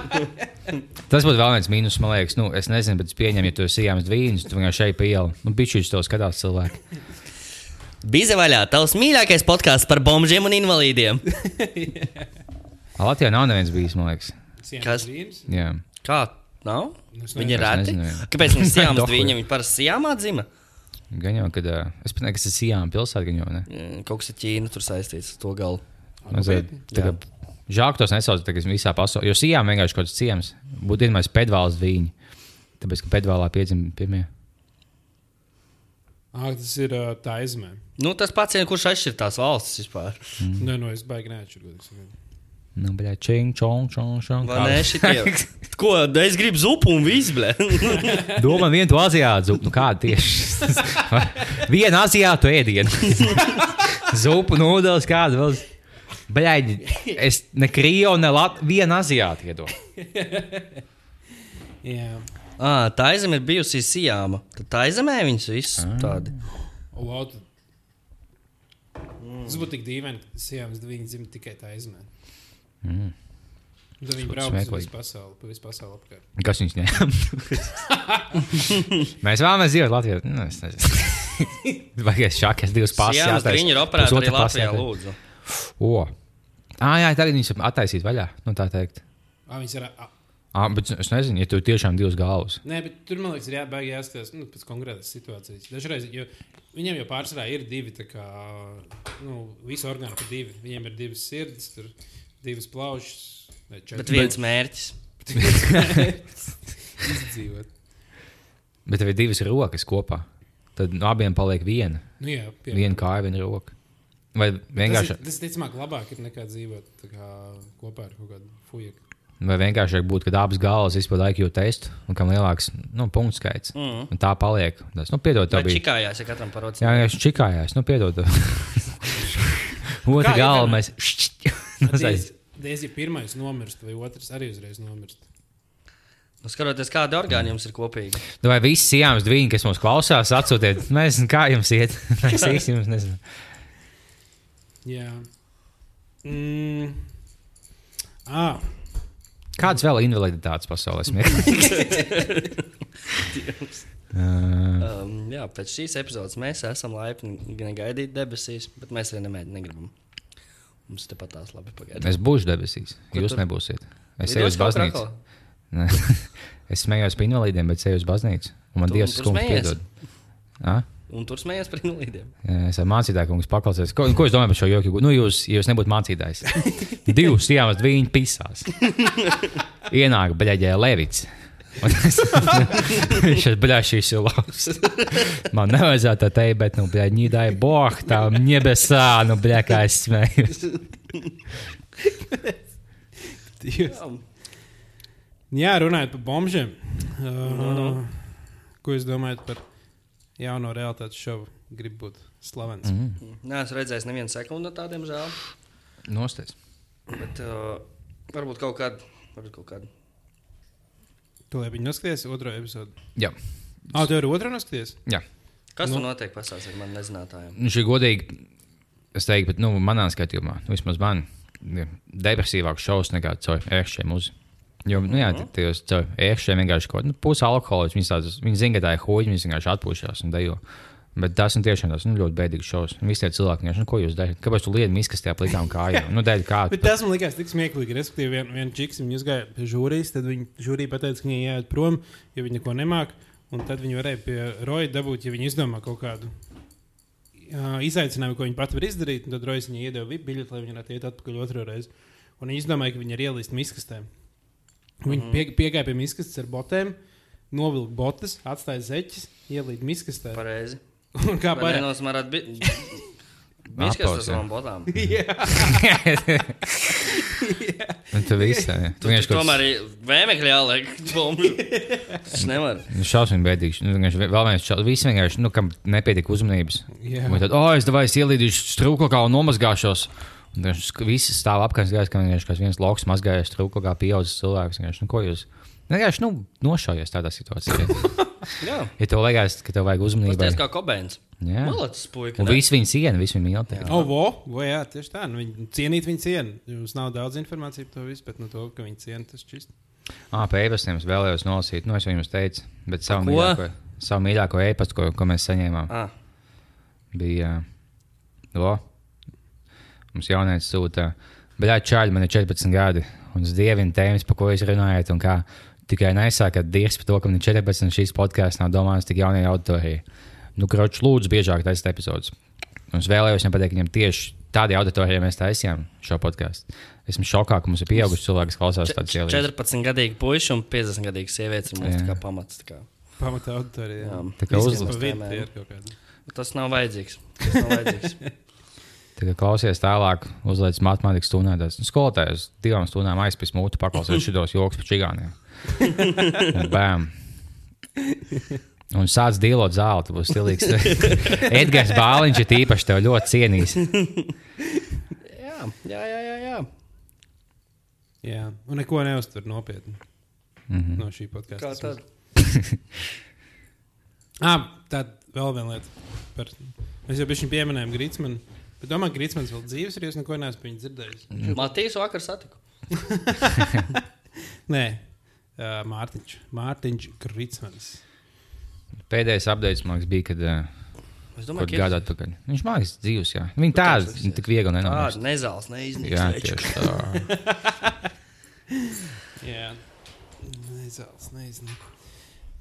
Tas būtu vēl viens mīnus, man liekas. Nu, es nezinu, bet es pieņemu, ja tu esi iemis vīns, tu vienkārši šeit pa ielu. Nu, bišķi to skatās cilvēki. Bija vaļā, tavs mīļākais podkāsts par bombžiem un invalīdiem. Latvijā nav neviens bijis, man liekas. Kas? Jā. Kā? Nav? Nu, es Viņi ir nezinu. Kāpēc viņi sijām dviņa? Viņi parasti sijāmā dzima. Gan jau, kad uh, es pat nezinu, kas ir Sijām pilsēta, gan jau ne. Kaut kas ir Ķīna tur saistīts ar to galu. Mazliet nopietni? tā kā Žēl, ka tos nesauc tagad visā pasaulē. Jo Sijām vienkārši kaut kāds ciems. Būtu iedomājies pedvāls viņi. Tāpēc, ka pedvālā piedzima pirmie. Ah, tas ir uh, tā izmē. Nu, tas pats, kurš atšķir tās valstis vispār. Mm. Nē, nu es baigi neatšķiru. Nu, bļā, čing, čong, čong, čong. Vai ne? Šitie. Ko? Es gribu zupu un viss, blē. Domā, vienu to aziātu zupu. Nu, kāda tieši? Vienu aziātu ēdienu. Zupu, nūdeles, kāda vēl. Bļaigi, es ne krievu, ne latviešu, vienu aziātu iedodu. Jā. Ah, tā aizem ir bijusi sijāma. Tad tā aizemē viņas visus tādi. O, wow, tad... Tas būtu tik dīvaini, ka sienas viņi dzimta tikai tā izmē. Mm. Tad viņi brauc uz smieklīgi. visu pasauli, pa visu pasauli apkārt. Kas viņus ņēma? Mēs vēlamies dzīvot Latvijā. Nu, es nezinu. Vai es šākas divas Sijāmas jātaisa. driņi ir pasa Latvijā, jātaisa. lūdzu. O. Ah, jā, tagad viņas attaisīt vaļā. Nu, tā teikt. Ah, viņas ir... Ah, Ah, bet es nezinu, ja tu tiešām divas galvas. Nē, bet tur man liekas, ir jābaig jāskatās nu, pēc konkrētas situācijas. Dažreiz, jo viņiem jau pārsvarā ir divi, tā kā nu, visu orgānu pa divi. Viņiem ir divas sirds, tur divas plaušas. vai četras. Bet viens mērķis. izdzīvot. Bet tev ir divas rokas kopā. Tad no abiem paliek viena. Nu, jā, piemēram. Viena kāja, viena roka. Vai vienkārši, Tas, ir- tas ticamāk labāk ir nekā dzīvot tā kā, kopā ar kaut kādu fujeku. vai vienkārši būtu, kad abas galvas izpildīja IQ testu, un kam lielāks nu, punktu skaits. Mm. Un tā paliek. Tas, nu, piedod, tā bija. čikājās, ja katram parodas. Jā, vienkārši čikājās. Nu, piedod. Otra galva mēs. Diez, diez, ja pirmais nomirst, vai otrs arī uzreiz nomirst. Nu, skatoties, kādi orgāni jums ir kopīgi. Nu, Vai visi sijāmas divi, kas mums klausās, atsūtiet, zinām, kā jums iet. Mēs īsti jums nezinām. Jā. Mm. Ah, Kādas vēl invaliditātes pasaulē smieklīgas? Um, jā, pēc šīs epizodes mēs esam laipni negaidīt debesīs, bet mēs arī nemēģinām. Mums tepat tās labi pagaidām. es būšu debesīs. Kur Jūs tu? nebūsiet. Es eju uz baznīcu. es smējos par invalīdiem, bet eju uz baznīcu. Un man Tu- Dievs skumji piedod. Ah? Un tur smējas par invalīdiem. Es ar mācītāju kungs paklausījos. Ko, ko es domāju par šo joku? Nu, jūs, ja jūs nebūtu mācītājs. Divas sienas, viņi pisās. Ienāk beļģē Levits. Es- Viņš ir bļašīs labs. Man nevajadzētu tā teikt, bet, nu, bļaļ, ņidai boh, tā ņebesā, nu, bļaļ, kā es smējos. Dievs. Jā, runājot par bombžiem. Uh, ko jūs domājat par jauno realitātes šovu? Gribu būt slavens. Mm. Mm. Nē, es redzēju nevienu sekundi no tādiem žēl. Nosties. Bet uh, varbūt kaut kādu. Varbūt kaut kādu. Tu lai viņi noskaties otro episodu. Jā. Ah, tu arī otru noskaties? Jā. Kas Nu. nu. tur notiek pasaulē ar maniem nezinātājiem? Nu, šī godīgi, es teiktu, bet, nu, manā skatījumā, nu, vismaz man, ir depresīvāks šovs nekā caur ērkšķiem uz. Jo, nu, jā, tad jūs caur ērkšķiem vienkārši kaut kādā pusi alkohola, viņi, viņi zina, ka tā ir hoģi, viņi vienkārši atpūšās un dejo. Bet tas ir tiešām tas nu, ļoti bēdīgs šovs. Un Visi tie cilvēki, nu, ko jūs darāt? Kāpēc jūs liekat miskastē plikām kājām? Nu, dēļ kā? Bet tas man likās tik smieklīgi. Respektīvi, viena vien čiks viņa uzgāja pie žūrijas, tad viņa žūrija pateica, ka viņai jāiet prom, jo viņa neko nemāk. Un tad viņa varēja pie Roja dabūt, ja viņa izdomā kaut kādu uh, izaicinājumu, ko viņa pati var izdarīt. un Tad Rojas viņai iedeva VIP biļeti, lai viņa varētu iet atpakaļ otru reizi. Un viņa izdomāja, ka viņa ir ielīst miskastē. Viņa pie, piegāja pie miskastes ar botēm, novilka botas, atstāja zeķes, ielīda miskastē. Pareizi. Un kā Vai pārējā? nenosmarāt bi... Biskas ar Apaus, jā. savām botām. Un tu viss, jā. Tu vienkārši kaut Tomēr vēmekļi jāliek bombu. Es nevaru. Nu, šausmīgi bēdīgs. Nu, vienkārši vēl viens šausmīgi. Visi vienkārši, nu, kam nepietiek uzmanības. Jā. Un tad, oh, es devai, es ielīdīšu strūklā un nomazgāšos. Un sk- visi stāv apkārt, vienkārši kāds viens lauks mazgājas strūklā, pieaudzis cilvēks. Vienkārši, nu, ko jūs? Vienkārši, nu, nošaujies tādā situācijā. Jā. ja tev liekas, ka tev vajag uzmanību, Tas kā kobēns. jā. Malacis puika. Un ne? visi viņu ciena, visi viņu mīl. O, vo, vo, jā, tieši tā. Nu, viņi cienīt viņu cienu. Jums nav daudz informācijas par to visu, bet no to, ka viņi ciena, tas čist. Ah, pēc e-pastiem es vēlējos nolasīt, nu, es jau jums teicu, bet savu ko? mīļāko, savu mīļāko e-pastu, ko, ko mēs saņēmām. Ah, bija. O, mums jaunieci sūta Bet jā, čāļi, man ir 14 gadi, un es dievinu tēmas, par ko jūs runājat. un kā Tikai nesākat dirzt par to, ka man ir 14, un šīs podkāsts nav domāts tik jaunai auditorijai. Nu, kroč, lūdzu, biežāk taisīt epizodus. Un es vēlējos viņam pateikt, viņam tieši tādai auditorijai mēs taisījām šo podkāstu. Esmu šokā, ka mums ir pieauguši cilvēki, kas klausās tādas ielas. 14 gadīgi puiši un 50 gadīgi sievietes ir mūsu kā pamats. Tā kā. Pamatā auditorija. Jā. Tā kā kādi. Tas nav vajadzīgs. Tas nav vajadzīgs. Tā kā klausies tālāk, uzliek matemātikas stundās. Skolotājs divām stundām aizpildīs mūtu, paklausies šitos joks par čigāniem. Bam! Un sāc dīlot zelta, būs stilīgs. Edgars Bāliņš ir īpaši tev ļoti cienījis. Jā, jā, jā. jā, jā. Jā, un neko neuztver nopietni Mm -hmm. no šī podkāsta. Kā tad? Ah, tā vēl viena lieta. Par... Mēs jau bijām pieminējumi Grīsmanu. Bet domāju, ka Grīsmans vēl dzīves ir. Jūs neko neesat par viņu dzirdējis. Matīs vakar satiku. Nē, uh, Mārtiņš. Mārtiņš Grīsmans. Pēdējais updates man liekas, bija, kad uh, Es domāju, kādā gada atpakaļ. Viņš mākslinieks dzīves, jā. Viņa tāda tik viegli nenonāks. Tāda nezāles, neiznīcināta. Jā, tieši tā. Jā, nezināms, nezinu.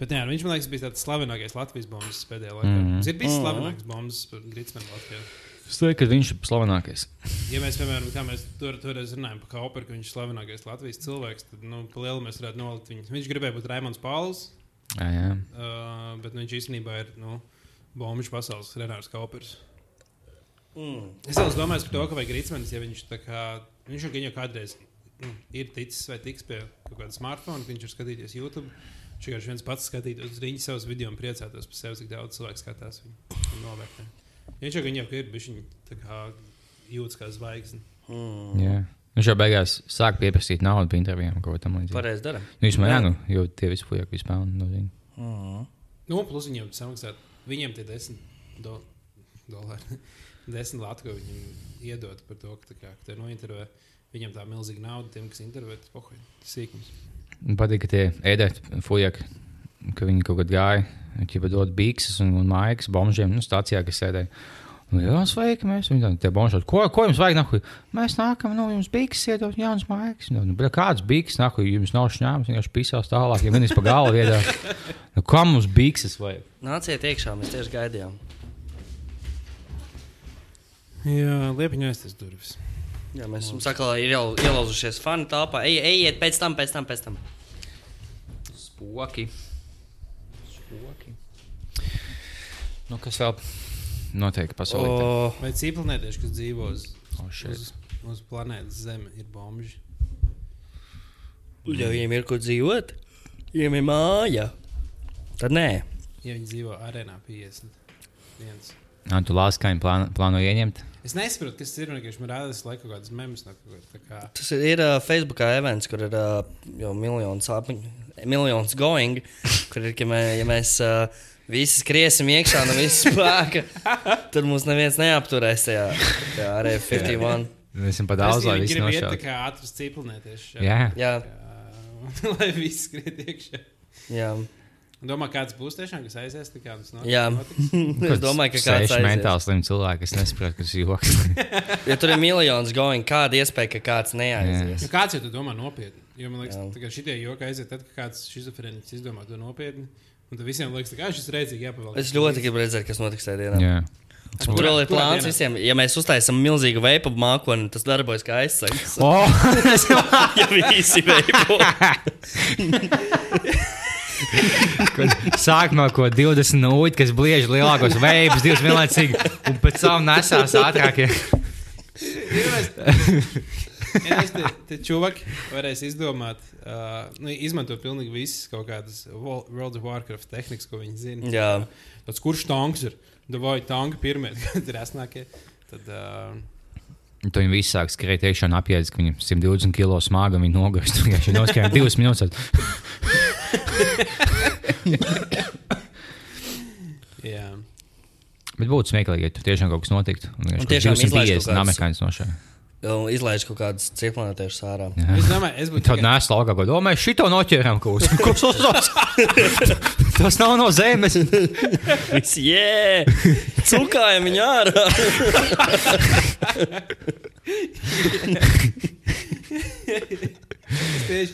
Bet jā, viņš man liekas, bija tāds slavenākais Latvijas bombas pēdējā laikā. Mm. -hmm. Ir bijis Mhm. slavenāks bombas par Grīsmanu Latvijā. Es domāju, ka viņš ir slavenākais. Ja mēs, piemēram, kā mēs tur, toreiz runājam par Kauperu, ka viņš ir slavenākais Latvijas cilvēks, tad, nu, lielu mēs varētu nolikt viņu. Viņš gribēja būt Raimons Pauls, Jā, jā. uh, bet nu, viņš īstenībā ir, nu, bombiņš pasaules Renārs Kaupers. Mm. Es domāju par to, ka vajag Rītsmanis, ja viņš tā kā, viņš jau gan jau kādreiz nu, ir ticis vai tiks pie kaut kāda smartphone, ka viņš ir skatījies YouTube. Viņš vienkārši viens pats skatītos uz rīņķa savus video un priecātos par sevi, cik daudz cilvēku skatās viņu un novērtē. Viņš jau gan jau ir, viņš jūtas kā zvaigzne. Mm. jā. Viņš jau beigās sāk pieprasīt naudu par intervijām, ko tam līdzīgi. Pareizi dara. Nu, vismaz, jā, nu, jo tie visi fuja, kas pelna no viņa. Mm. Nu, plus viņiem samaksāt, viņiem tie desmit do, dolāri, desmit lati, ko viņiem iedod par to, ka, kā, ka te nointervē. Viņam tā milzīga nauda tiem, kas intervē, tas pohuļ, sīkums. Man patīk, ka tie ēdēti fuja, ka viņi kaut kad gāja, viņi dod bikses un, un maigas bombžiem, nu, stācijā, kas sēdēja. Nu, jā, sveiki, mēs viņam tādā bombžā. Ko, ko jums vajag? Nahu? Mēs nākam, nu, jums bikses iedot jaunas maigas. Nu, nu, kāds bikses, nahu, jums nav šņāmas, vienkārši pisās tālāk, ja vienīs pa galvu iedā. Nu, kā mums bikses vajag? Nāciet iekšā, mēs tieši gaidījām. Jā, liepiņā aiztas durvis. Jā, mēs mums atkal ir jau ielauzušies fani tālpā. Ej, ejiet, pēc tam, pēc tam, pēc tam. Spoki. Spoki. Nu, kas vēl noteikti pasaulē? O, O, Vai cīplanētieši, kas dzīvo uz, oh, shit. uz, uz planētas Zeme, ir bomži? ja viņiem ir kur dzīvot, ja viņiem ir māja, tad nē. Ja viņi dzīvo arēnā 50. Viens. Nā, tu lāsi, kā viņi plāno, plāno ieņemt. Es nesaprotu, kas ir vienkārši man rādās, laikam, kaut kādas memes. No kaut kā, tā kā, Tas ir, ir uh, Facebook events, kur ir uh, jau miljonus apziņu, miljonus going, kur ir, ka mē, ja mēs uh, visi skriesim iekšā no visas spēka, tad mums neviens neapturēs tajā, tajā arī 51. Mēs esam pa es daudz, lai visi iet tā nošautu. kā atrast cīplanētieši. Jā, Jā, Lai viss skriet iekšā. jā. Domā, kāds būs tiešām, kas aizies? tā Kā, tas not- Jā. notiks? es domāju, ka kāds ir mentāli slims cilvēks, kas nesaprot, kas ir joks. Ja tur ir miljons going, kāda iespēja, ka kāds neaizies? Nu, kāds jau to domā nopietni? Jo man liekas, Jā. ka šitie joki aiziet, tad, kad kāds šizofrēniķis izdomā to nopietni. Un tad visiem liekas, ka šis redzīgi jāpavēl. Es ļoti gribu redzēt, kas notiks tajā dienā. Jā. Tur vēl ir plāns visiem. Ja mēs uztaisām milzīgu veipu mākoni, tas darbojas kā aizsargs. Oh! ja visi veipo. Sākumā ko 20 nūģi, kas bliež lielākos veidus, divas vienlaicīgi, un pēc tam nesās ātrākie. Ja te, te čuvaki varēs izdomāt, uh, nu, izmantot pilnīgi visas kaut kādas Wo- World of Warcraft tehnikas, ko viņi zina. Jā. Tas, kurš tanks ir? Vai tanki pirmie, kad ir esnākie? Tad, uh, Un tad viņi visi sāk skriet iekšā un apjēdz, ka viņam 120 kg smaga viņi nogurst. Viņš noskrēja divas minūtes. jā. Bet būtu smieklīgi, ja tur tiešām kaut kas notiktu. Un Un tiešām izlaiž kaut 250 kāds- amerikāņus nošāva. Un Izlaiž kaut kādus ciklonētiešus ārā. Es domāju, es būtu Tad nēs laukā, ko domāju, šito noķēram kaut ko. Ko tas Tas nav no zemes. Visi, jē! Cukājam viņu ārā! tieši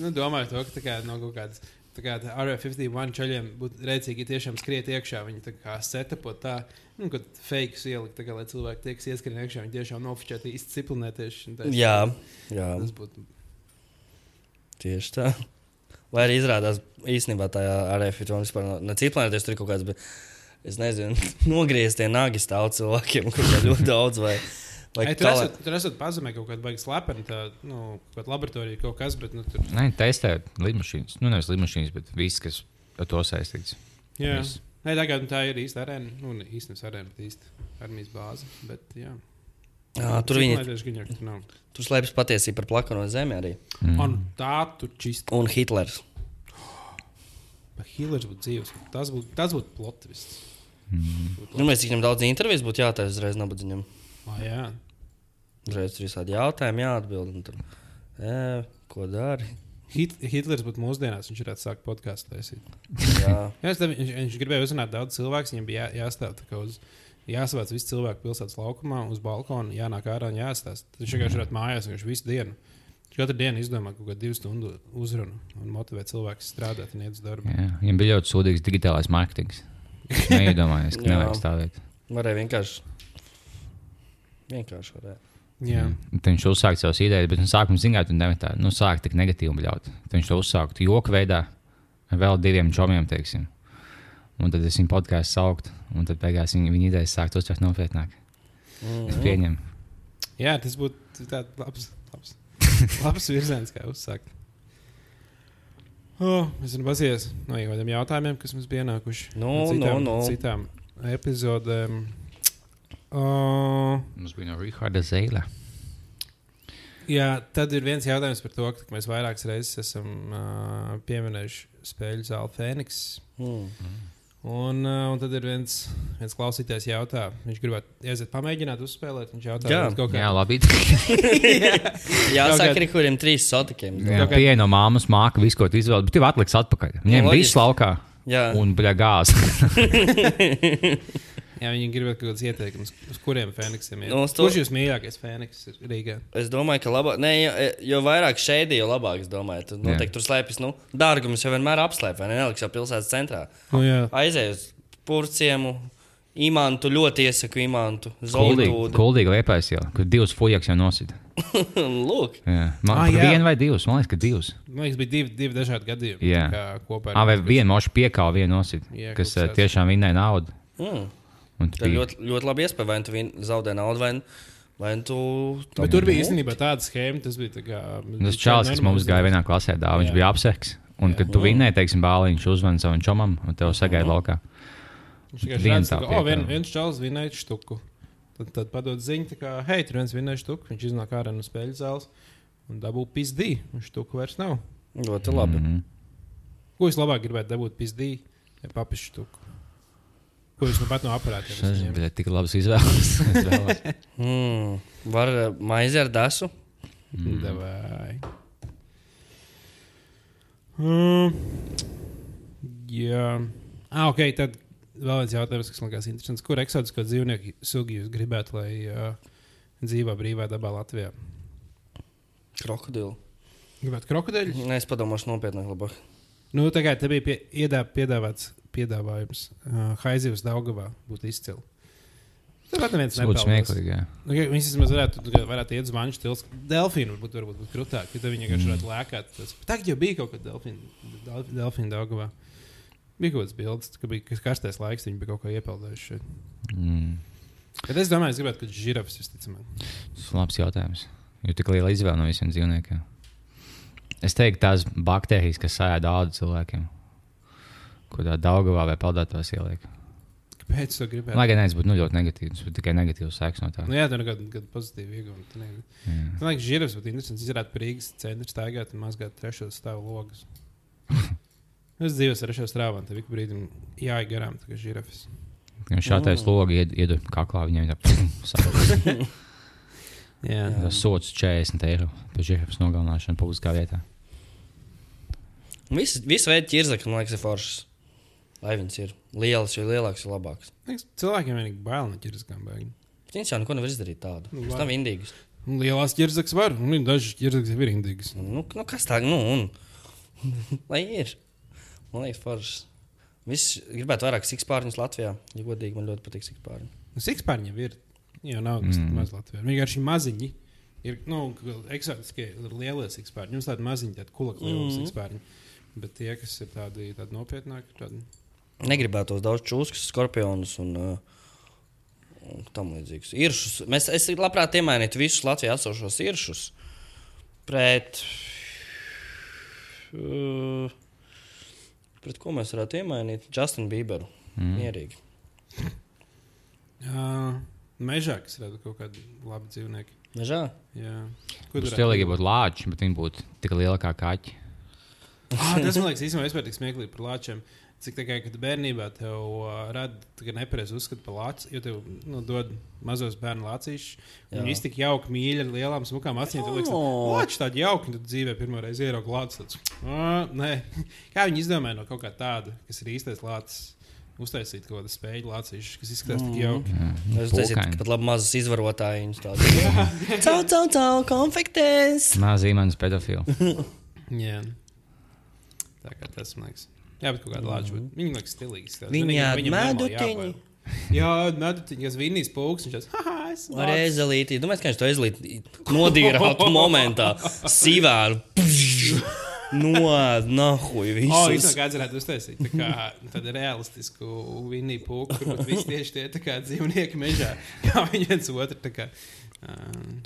nu, domāju to, ka kā no kaut kādas. Tā kā RF51 čaļiem būtu rēcīgi, tiešām skriet iekšā. Viņi tā kā setupot tā, nu, kad fake ielikt, tā kā, lai cilvēki tie, kas ieskrien iekšā, viņi tiešām nofočēti izciplinēties. Jā, jā. Tas būtu. Tieši tā. Vai arī izrādās īstenībā tajā RF51 vispār no- ne ciplēties tur ir kaut kāds, bet es nezinu, nogrieztie nagi stāv cilvēkiem, kuriem ir ļoti daudz vai, vai Ai, tur esat, tur esat pazemē kaut kāda baigas slepena, tā, nu, kaut kāda laboratorija, kaut kas, bet, nu, tur. Nē, testē lidmašīnas. Nu, nevis lidmašīnas, bet viss, kas ar to saistīts. Jā. Viss. Nē, tā, kā, nu, tā ir īsta arēna, nu, īstenībā arēna, bet īsta armijas bāze, bet, jā. Jā, tur viņi ka tur tur slēpjas patiesība par plakano zemi arī. Mm. Un tā tu čist. Un Hitlers. Bet Hillers būtu dzīves. Tas būtu, tas būtu plotvists. Nu, mēs viņam daudz intervijas būtu jātaisa uzreiz nabadzīgam. Ah, jā. Uzreiz tur visādi jautājumi jāatbild. un Tur, e, ko dari? Hit, Hitlers būtu mūsdienās, viņš varētu sākt podkāstu taisīt. Jā. Jā, tev, viņš, viņš gribēja uzrunāt daudz cilvēku, viņam bija jā, jāstāv tā kā uz. Jāsavāc visi cilvēki pilsētas laukumā, uz balkona, jānāk ārā un jāstāsta. Viņš vienkārši varētu mājās vienkārši visu dienu. Viņš katru dienu izdomā kaut kādu divu stundu uzrunu un motivē cilvēkus strādāt un iet uz darbu. Jā, viņam bija ļoti sūdīgs digitālais mārketings. Neiedomājos, ka nevajag stāvēt. Varēja vienkārši. Vienkārši varēja. Jā, Tad viņš uzsāka savas idejas, bet no sākuma zināt, un nevis tā, nu, sāk tik negatīvi bļaut. Tad viņš to uzsāka joku veidā, ar vēl diviem čomiem, teiksim. Un tad es viņu podkāstu saukt, un tad beigās viņa, viņa idejas sākt uztvert nopietnāk. Es Mm. pieņemu. Jā tas būtu tāds labs, labs, labs virziens, kā uzsākt. Oh, es esmu bazies no kaut kādiem jautājumiem, kas mums bija ienākuši. Nu, no citām, nu, nu. citām epizodēm. Uh, Mums bija no Rīgārda Zeila. jā, tad ir viens jautājums par to, ka mēs vairākas reizes esam uh, pieminējuši spēļu zāli Fēniks. Mm. Un, uh, un tad ir viens, viens klausītājs, jautā, viņš gribētu iesiet, pamēģināt uzspēlēt. Viņš jautā, Jā. kaut Jā, kā labi. Jā, Kaut saka, kuriem trīs sotikiem. Jā, kā- pieeja no māmas māka visu, ko tu izvēlējies, bet tev atliks atpakaļ. Viņiem viss laukā Jā, un bļa gāzi. Jā, viņi gribētu kaut kādas ieteikumus, uz kuriem Fēniksiem ir. Nu, to- Kurš jūs mīļākais Fēniks ir Rīgā? es domāju, ka labāk, ne, jo, jo vairāk šeit, jo labāk. Es domāju, tur noteikti tur slēpjas. Nu, dārgums jau vienmēr apslēp, vai ne? Neliks jau pilsētas centrā. Nu, jā. Aiziet uz purciemu. Imantu ļoti iesaku imantu. Kuldīgi, Zoltūdu. kuldīgi liepais jau, kur divas fujaks jau nosita. Lūk. Jā. Man Ah, jā. viena vai divas, man liekas, ka divas. Man liekas, bija divi, divi dažādi gadījumi. Jā. kā Kopā Ah, vai viena moša piekāva, viena nosita, Jā, eh, kas tiešām vinnēja naudu. Mm. Tā ir biji- ļoti, ļoti labi iespēja. Vai nu tu zaudē naudu, vai, nu- vai nu tu. Bet tur bija īstenībā tāda schēma, tas bija tā kā. Tas čalis, kas mums gāja vienā klasē, dā, viņš Jā. bija apseks. Un, kad tu vinnēji, teiksim, bāli, viņš uzvanīja savam čomam un tev sagaida laukā. Viņš vienkārši Viena redz, tā ka, oh, vien, viens čalis vinēja štuku. Tad, tad padod ziņu, kā, hei, tur viens vinēja štuku. Viņš iznāk ārā no spēļu zāles un dabū pizdī. Un štuku vairs nav. Ļoti labi. Mhm. Ko jūs labāk gribētu dabūt pizdī vai papišu štuku? Ko jūs nu pat no aparāta Tas bija tik labs izvēles. Mm. Var eh, maizi ar dasu. Davai. Mm. Jā, ah, ok. Tad vēl viens jautājums, kas man liekas interesants. Kur eksotisko dzīvnieku sugu jūs gribētu, lai uh, dzīvo brīvā dabā Latvijā? Krokodilu. Gribētu krokodīļus? Nē, es padomāšu nopietnāk. Labāk. Nu, tā kā te bija pie, iedā, piedāvāts piedāvājums, uh, Haizivas Daugavā būtu izcili. Tāpat neviens Tas būtu nepelnās. smieklīgi. Nu, ja Viņas vismaz varētu, tu varētu iet uz manšu stils. Delfīnu varbūt, varbūt būtu krūtāk, ja viņi vienkārši varētu lēkāt. Tagad jau bija kaut kāda delfīna, delfīna Daugavā. Bija kaut kāds bildes, ka bija kas karstais laiks, viņi bija kaut ko iepeldējuši. šeit. Mm. Bet es domāju, es gribētu, ka žirafs visticamāk. Tas ir labs jautājums. Jo tik liela izvēle no visiem dzīvniekiem. Es teiktu, tās baktērijas, kas sēž daudz cilvēkiem, ko tā Daugavā vai Paldātos ieliek. Kāpēc tu gribētu? Lai gan es būtu nu, ļoti negatīvs, bet tikai negatīvs sēks no tā. Nu, jā, tur ir kāda pozitīva iegūta. Jā. Man liekas, žirafs būtu interesants. Izrādīt par Rīgas centru staigāt un mazgāt trešo stāvu logus. es dzīvoju ar trešo stāvu, un tev ik brīdim jāiet garām, tā kā žirafs. Šādais logs ied, iedod kaklā, viņam ir tāds Jā, - sots 40 eiro par žirafas nogalināšanu publiskā vietā. Visu veidu ķirzakļi, man liekas, ir foršas. Lai viņas ir lielas, jo lielākas, jo labākas. Cilvēkiem vienīgi bail no ķirzaskām bēgļiem. Viņas jau neko nevar izdarīt tādu. Nu, Tas vai. nav indīgs. Lielās ķirzakas var, un dažas ķirzakas ir indīgas. Nu, nu kas tā, nu, un. Lai ir. Man liekas, foršs. Viss gribētu vairāk sikspārņus Latvijā. Ja godīgi, man ļoti patīk sikspārņi. Nu, Sikspārņi jau ir. Jā, nav mm. maz Latvijā. Vienkārši maziņi. Ir nu, eksotiskie, ir lielie sikspārņi. Jums tādi maziņi, tādi Mhm. mm. sikspārņi. Bet tie, kas ir tādi, tādi nopietnāki, tādi. Negribētu tos daudz čūskas, skorpionus un, uh, un tam līdzīgus. Iršus. Mēs, es labprāt iemainītu visus Latvijā esošos iršus pret. Uh, pret ko mēs varētu iemainīt? Justinu Bieberu. Mm. Mierīgi. Uh, mežā, kas ir kaut kādi labi dzīvnieki. Nežā? Jā. Tur stilīgi būtu lāči, bet viņi būtu tik lieli kā kaķi. Ah, tas man liekas, īstenībā tik smieklīgi par lāčiem. Cik tā kā kad bērnībā tev uh, rada nepareizi uzskatu par lāci, jo tev nu, dod mazos bērnu lācīšus. Jā. Viņi visi tik jauki mīļi ar lielām smukām acīm. Tad liekas, O. lāči tādi jauki, un tad dzīvē pirmo reizi ierauga lācis. Kā viņi izdomāja no kaut kā tāda, kas ir īstais lācis, uztaisīt kaut kādu spēļu lācīšu, kas izskatās tik jauki. Es domāju, Pūkaini. ka pat labi mazas izvarotājiņas tādas. Cau, cau, cau, konfektes! Mazā īmanis pedofili. Jā. Tā kā tas man liekas. Jā, bet kāda lāča. Mm. Viņa liekas stilīga. Viņi ēd medutiņu. Jā, medutiņi, kas vinnīs pūks. Viņš teica, es Ar ezelīti. Domāju, ka viņš to ezelīti nodīrātu momentā. Sīvēru. No, nahuj, Oh, visus. īstenībā kāds varētu uztaisīt tā kā tādu realistisku vinniju pūku, kur visi tieši tie tā kā dzīvnieki mežā. Kā viņi viens otru tā kā.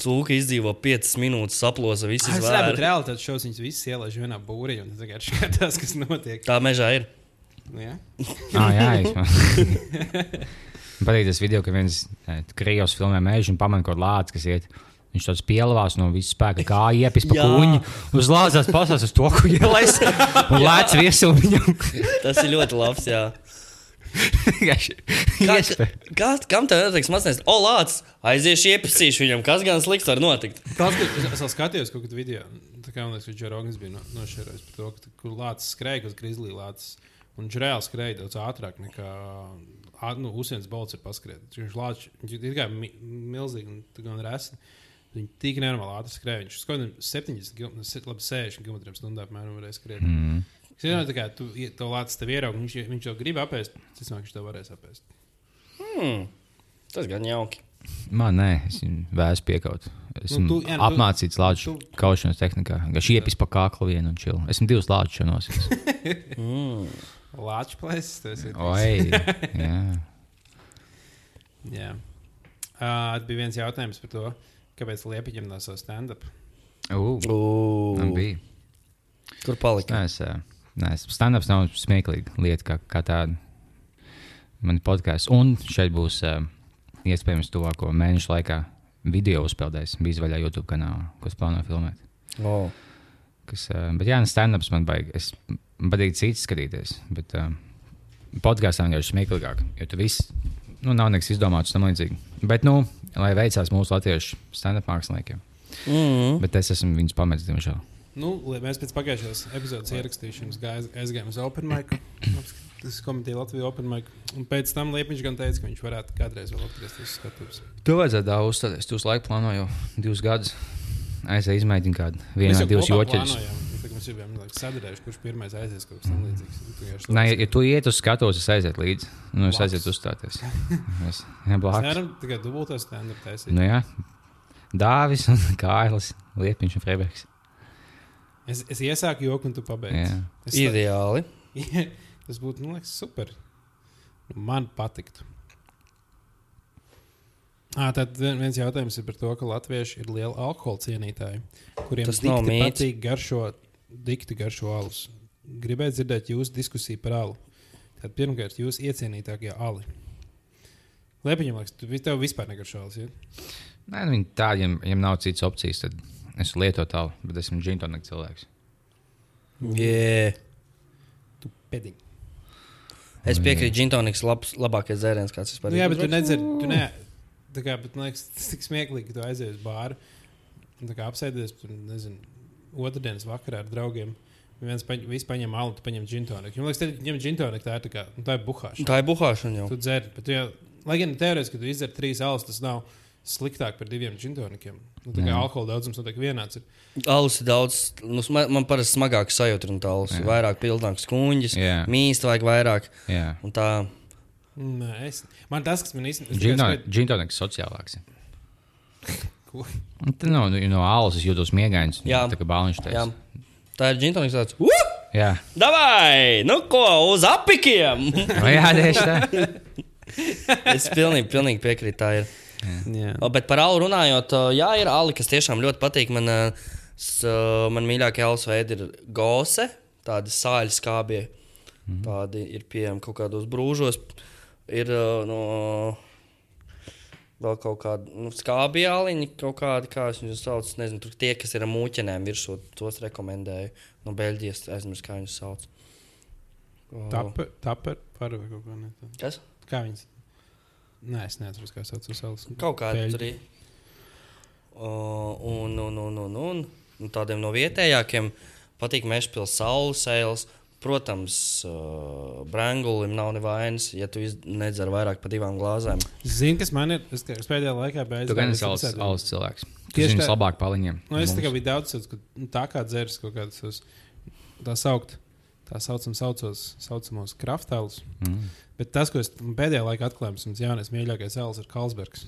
Cūka izdzīvo 5 minūtes, saplosa visas Tas varētu būt vēras. realitātes šovs, viņas visas ielaiž vienā būrī un vienkārši skatās, kas notiek. Tā mežā ir. Nu, jā. Ah, jā, es patīk tas video, ka viens eh, Krievs filmē mēģinu un pamanā kaut kādu lāci, kas iet. Viņš tāds pielavās no visas spēka, kā iepis pa Jā. kuņu, uzlāzās pasās uz to, ko ielais, un lēc viesu viņam. Tas ir ļoti labs. Jā. Kā, kā, kam tev neteiks mazliet, o, lācis, aiziešu iepisīšu viņam, kas gan slikts var notikt? Tas, es, es vēl skatījos kaut kādu video, tā kā man liekas, ka Džerogans bija no, nošērojis par to, ka kur lācis skrēja, kas grizlī lācis. Un viņš reāli skrēja daudz ātrāk nekā nu, Usēns Bolts ir paskrējis. Viņš viņš ir tikai mi, milzīgi un tā gan resi. Viņi tik nenormāli ātri skrēja. Viņš kādā 70, km, labi 60 km/h apmēram varēja skriet. Mm. Es domāju, ka tu to lācis tev ieraugi, viņš, viņš to grib apēst. Es domāju, ka viņš to varēs apēst. Hmm, tas gan jauki. Man nē, es vēsu piekaut. Esmu Nu, tu- jā, nu, apmācīts lāču tu- kaušanas tehnikā. Viņš iepis pa kāklu vienu un čilu. Esmu divus lāčus jau nosis. Lāču plēsis. Tas ir. Oi, jā. Jā. Uh, bija viens jautājums par to, kāpēc Liepiņam nav savu stand-up. Uh, man Ugh, bija. Kur palika? Nē, es, ā, nē, stand-ups nav smieklīga lieta kā, kā tāda. Man ir podkāsts, un šeit būs uh, iespējams tuvāko mēnešu laikā video uzpeldējis. Bija vaļā YouTube kanālā, ko es plānoju filmēt. Oh. Kas, uh, bet, jā, stand-ups man baigi. Es patīk cits skatīties, bet uh, podkāstā vienkārši smieklīgāk, jo tu viss, nu, nav nekas izdomāts tam līdzīgi. Bet, nu, lai veicās mūsu latviešu stand-up māksliniekiem. Mm. Bet es esmu viņus pametis, diemžēl. Nu, mēs pēc pagājušās epizodes ierakstīšanas gāj- aizgājām uz Open Mic. Tas komentēja Latvijas Open Mic. Un pēc tam Liepiņš gan teica, ka viņš varētu kādreiz vēl atgriezties uz skatuves. Tev vajadzētu daudz uzstāties. Tu uz laiku plānoji jau divus gadus. Aizēj izmēģini kādu Mēs vienu vai divus joķeļus. Mēs jau bijām sadarējuši, kurš pirmais aizies kaut kas tamlīdzīgs. Tu Nē, ja tu iet uz skatuves, es aizietu līdzi. Nu, es aizietu uzstāties. Es, jā, Mēs blakus. nevaram tikai dubultā stand-up taisīt. Nu, jā. Dāvis un Kārlis, Liepiņš un Freibergs. Es, es iesāku joku, un tu pabeigsi. Jā. Es, Ideāli. tas būtu, nu, liekas, super. Nu, Man patiktu. À, tad vien- viens jautājums ir par to, ka latvieši ir lieli alkohola cienītāji, kuriem Tas nav dikti mīts. patīk garšo, dikti garšo alus. Gribētu dzirdēt jūsu diskusiju par alu. Tad pirmkārt, jūs iecienītākie ali. Liepiņam, liekas, tu, tev vispār negaršo alus. Ja? Nē, nu, viņi tādiem, ja nav citas opcijas, tad es lietu tālu, bet esmu džintonika cilvēks. Yeah. Tu pēdiņ. Es piekrītu, ka džintoniks ir labs, labākais dzēriens, kāds vispār Nu, jā, bet tu nedzer, tu ne. Tā kā, bet, man liekas, tas ir tik smieklīgi, ka tu aizies uz bāru un tā kā apsēdies tur, nezinu, otrdienas vakarā ar draugiem. Viens paņ, paņem alu, tu paņem džintoniku. Man liekas, ka ņem džintoniku, tā ir tā kā, nu, tā ir buhāšana. Tā ir buhāšana jau. Tu dzer, bet tu jau, lai gan teorētiski, ka tu izdzer trīs alus, tas nav sliktāk par diviem džintonikiem. Nu, tā kā alkohola daudzums notiek vienāds. Ir. Alus ir daudz, nu, sma- man parasti smagāk sajūta, un tā alus ir vairāk pildāms kuņģis, Jā. mīst vajag vairāk. Jā. Un tā, Nē, es, man tas, kas man īstenībā tikai Džintoniks sociālāks. Un tad, Nu, no alus es jūtos miegains. Jā. Tā kā bāliņš jā, teica. tā ir džintoniks tāds. Uh! Jā. Davai! Nu ko, uz apikiem! No, jā, tieši tā. es pilnīgi, pilnīgi piekrītu. Jā. O, Bet par alu runājot, jā, ir ali, kas tiešām ļoti patīk. Man, ā, man mīļākie alus veidi ir gose, tādi sāļi skābie. Mhm. Tādi ir pieejami kaut kādos brūžos. Ir ā, no vēl kaut kādi nu, skābie aliņi, kaut kādi, kā saucu. es Nezinu, tur tie, kas ir ar mūķenēm virsū, tos rekomendēju. No Beļģijas aizmirsu, kā viņus sauc. Taper, par vai kaut ko tādu. Kas? Kā viņas? Nē, es neatceros, kā sauc uz salas. Kaut Beļģi. tur. Uh, un, un, un, un, un, un tādiem no vietējākiem patīk Mešpils saules sēles. Protams, uh, Brangulim nav nevainas, ja tu iz- nedzer vairāk par divām glāzēm. Zini, kas man ir? Es, kā- es pēdējā laikā beidzu. Tu gan esi alus, alus cilvēks. Tieši tā. labāk paliņiem. Nu, es tikai biju daudz, ka nu, tā kā dzērs kaut kādas tos, tā saukt. Tā saucam, saucos, saucamos kraftālus. Mm. Bet tas, ko es pēdējā laikā atklāju, ir Jānis mīļākais alus ir Kalsbergs.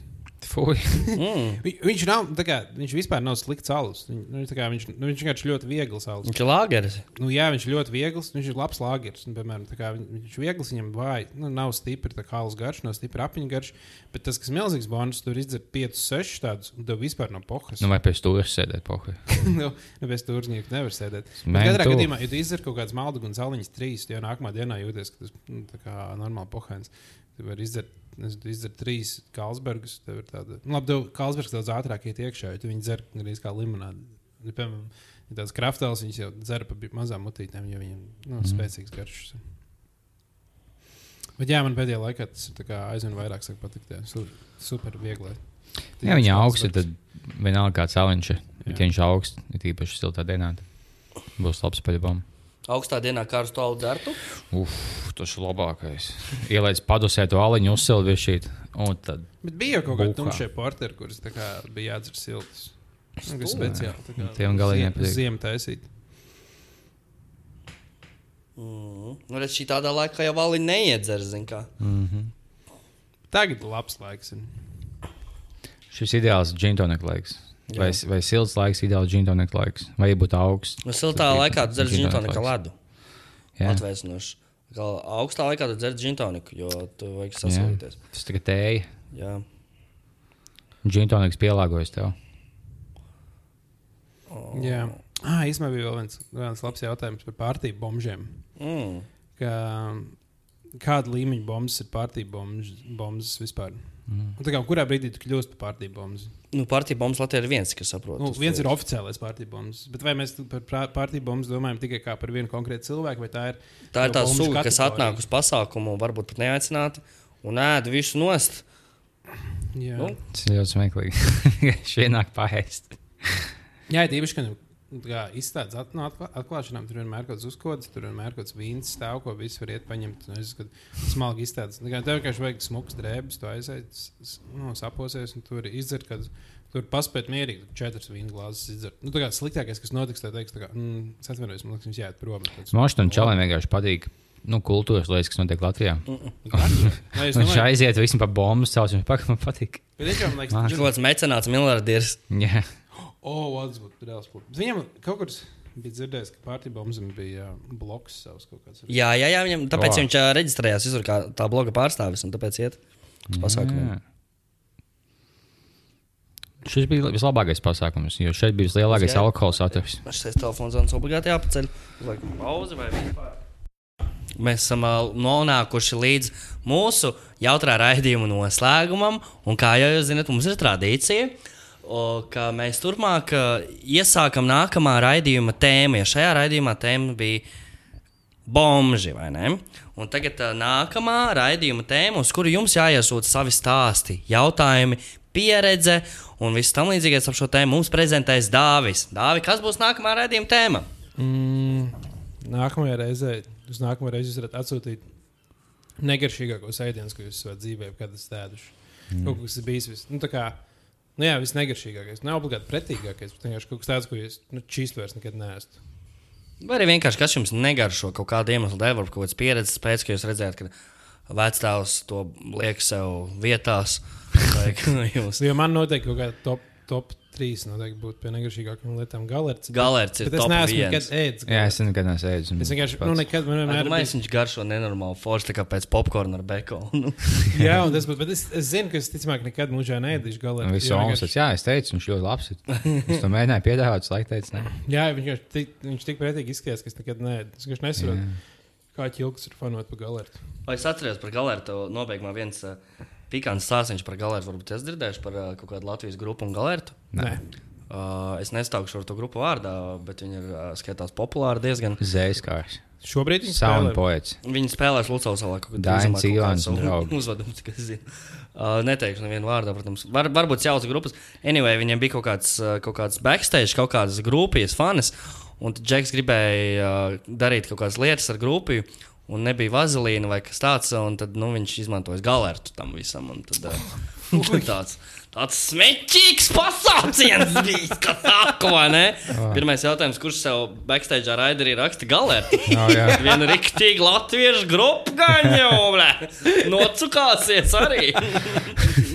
Mm. Vi, viņš nav, kā, viņš vispār nav slikts alus. Nu, kā viņš, nu, viņš vienkārši ļoti viegls alus. Viņš ir lāgeris. Nu, jā, viņš ir ļoti viegls. Viņš ir labs lāgers. Un, piemēram, kā viņ- viņš ir viegls, viņam vāj, nu, nav stipri tā kā alus garš, nav stipri apiņu garš. Bet tas, kas milzīgs bonus, tur izdzert 5, 6 tādus, un tev vispār nav pohas. Nu, vai pēc tam sēdēt pohi? nu, nu, bez turznieka nevar sēdēt. Katrā gadījumā, ja tu izdzer kaut kādas maldu un zāliņas trīs, tad nākamā dienā jūties, ka tas nu, kā normāli pohēns. Tu vari izdzert, izdzer trīs Kalsbergus. Tev ir tāda, nu, labi, tev Kalsbergs daudz ātrāk iet iekšā, jo tu viņu dzer arī kā limonādi. Ja, piemēram, ja tāds kraftāls, viņas jau dzer pa mazām mutītēm, jo viņiem nu, Mhm. spēcīgs garšs. Bet jā, man pēdējā laikā tas aizvien vairāk sāk patikt. Super viegli. Ja viņa augsta, tad vienalga kāds aliņš. Bet, ja viņš augsts, ir īpaši siltā dienā, būs labs paļbam. Augstā dienā karstu alu dzertu. Uf, tas ir labākais. Ielaic padusē to aliņu, uzsildi višķīt. Un tad Bet bija kaut kādi tumšie porteri, kurus bija jādzer siltus. Nu, kas speciāli. Tiem galīgiem ziem- patīk. Ziemu taisīt. Mm. Nu, redz, šī tādā laikā jau vali neiedzer, zin kā. Tagad ir labs laiks. šis ideāls džintonika laiks. Jā. Vai, vai silts laiks, ideāls džintonika laiks. Vai būtu augsts. Nu, siltā Tad laikā tu dzer džintoniku ledu. Atvēsinoši. Augstā laikā tu dzer džintoniku, jo tu vajag sasilties. tas tikai tēja. Jā. Džintoniks pielāgojas tev. Jā, ah, īstenībā bija vēl viens, viens labs jautājums par pārtību bombžiem. Mm. Kā, kāda līmeņa bombas ir pārtību bombas vispār? Mm. Kā, kurā brīdī tu kļūsi par pārtību bombas? Nu, partija bombas Latvijā ir viens, kas saprot. Nu, viens ir oficiālais pārtību bombas, bet vai mēs par pārtību bombas domājam tikai kā par vienu konkrētu cilvēku, vai tā ir? Tā ir tā bombu suga, kas atnāk uz pasākumu, un varbūt pat neaicināti, un ēd visu nost. Jā, Nu. Tas ir ļoti smieklīgi. Viņš ienāk paēst. Jā, ir īpaši, ka nu, kā izstādes at, nu, atklā, atklāšanām tur vienmēr kaut kāds uzkodas, tur vienmēr kaut kāds vīns stāv, ko visi var iet paņemt. Nu, es skatu, smalki izstādes. Nu, kā Tev vienkārši vajag smuks drēbes, tu aiziet, s- s- nu, saposies un tur izdzert, kad tur paspēt mierīgi četras vīna glāzes izdzert. Nu, tā kā sliktākais, kas notiks, tā teiks, tā kā, mm, es atvainojos, man liekas, jums jāiet prom. Moštam čalam vienkārši patīk. Nu, kultūras lietas, kas notiek Latvijā. Vai es Viņš domāju, aiziet visam pa bombu, pakaļ, man patīk. bet viņš. Viņš kaut kāds mecenāts, miljardieris. Jā, O, tas būtu reāls pūlis. Viņam kaut kur bija dzirdējis, ka pārtībā mums bija uh, bloks savs kaut kāds. Jā, jā, jā viņam, tāpēc O. viņš ā, reģistrējās visur kā tā bloga pārstāvis, un tāpēc iet uz pasākumiem. Jā. Šis bija vislabākais pasākums, jo šeit bija vislielākais Jā. alkohola saturs. Šis telefons zvans obligāti jāpaceļ. Uzliekam pauzi vai vispār. Mēs esam ā, nonākuši līdz mūsu jautrā raidījuma noslēgumam, un kā jau jūs zinat, mums ir tradīcija. O, ka mēs turpmāk ā, iesākam nākamā raidījuma tēmu. Ja šajā raidījumā tēma bija bomži, vai ne? Un tagad tā nākamā raidījuma tēma, uz kuru jums jāiesūta savi stāsti, jautājumi, pieredze un viss tam līdzīgais ap šo tēmu mums prezentēs Dāvis. Dāvi, kas būs nākamā raidījuma tēma? Mm, nākamajā reizē, uz nākamā reizi jūs varat atsūtīt negaršīgākos ēdienus, ko jūs savā dzīvē esat ēduši. Mm. Kaut kas ir bijis vis, nu, tā kā Nu, jā, viss negaršīgākais. Nav obligāti pretīgākais, bet vienkārši kaut kas tāds, ko jūs nu, čīst vairs nekad neesat. Vai arī vienkārši kas jums negaršo kaut kādu iemeslu dēļ, varbūt kaut kādas pieredzes pēc, ka jūs redzējāt, ka vecāks to liek sev vietās. Vai jūs Jo man noteikti kaut kāda top, top 3 noteikti būtu pie negaršīgākajām lietām. Galerts. galerts ir Bet es top neesmu viens. nekad ēdis. Jā, es nekad neesmu ēdis. Es vienkārši, nu, nekad man vienmēr Man liekas, viņš garšo nenormāli forši, tā kā pēc popkorna ar bekonu. Jā, un tas, bet es, es zinu, ka es ticamāk nekad mūžā neēdīšu galerts. Omas vienkārši- teica, jā, es teicu, viņš ļoti labs. ir. Es to mēģināju piedāvāt, laik teicu, nē. Jā, viņš tik, viņš tik pretīgi izskatās, ka es nekad neēdu. Es vienkārši nesaprotu, kā ķilks ir fanot par galertu. Vai es atceros par galertu? Nobeigumā viens uh, pikants stāstījums par galertu. Varbūt es dzirdēšu par uh, kaut kādu Latvijas grupu un galertu. Nē. Uh, es nestāukšu ar to grupu vārdā, bet viņi ir uh, skaitās populāri diezgan. Zēskārs. Šobrīd viņš Sound spēlē. poets. Viņi spēlēs Lucas salā kaut kādā Dainis Ivāns un draugi. uzvedumu, cik es zinu. Uh, neteikšu nevienu vārdu, protams. Var, varbūt jauns grupas. Anyway, viņiem bija kaut kāds, kaut kāds backstage, kaut kādas grupijas fanas. Un Džeks gribēja uh, darīt kaut kādas lietas ar grupu. Un nebija vazelīna vai kas tāds, un tad nu, viņš izmantoja galertu tam visam. Un tad, uh, tāds, tāds smēķīgs pasāciens bija. Vai ne? Pirmais jautājums, kurš sev backstage ar raiderī raksta galertu? Jā, jā. Viena rīktīva latviešu grupa gan jau, blē. Nocukāsies arī.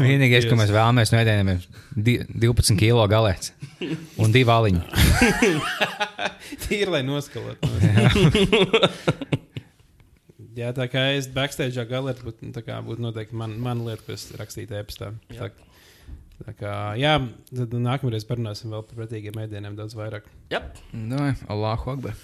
Vienīgais, ko mēs vēlamies no ēdieniem, ir di- 12 kilo galēts un divi aliņi. Tīri, lai noskalotu. Jā, tā kā es backstage būtu nu, būtu noteikti man, man lieta, ko es rakstītu e-pastā. Tā, tā kā, jā, tad nākamreiz parunāsim vēl par pretīgiem ēdieniem daudz vairāk. Yep. Nu, Allahu Akbar.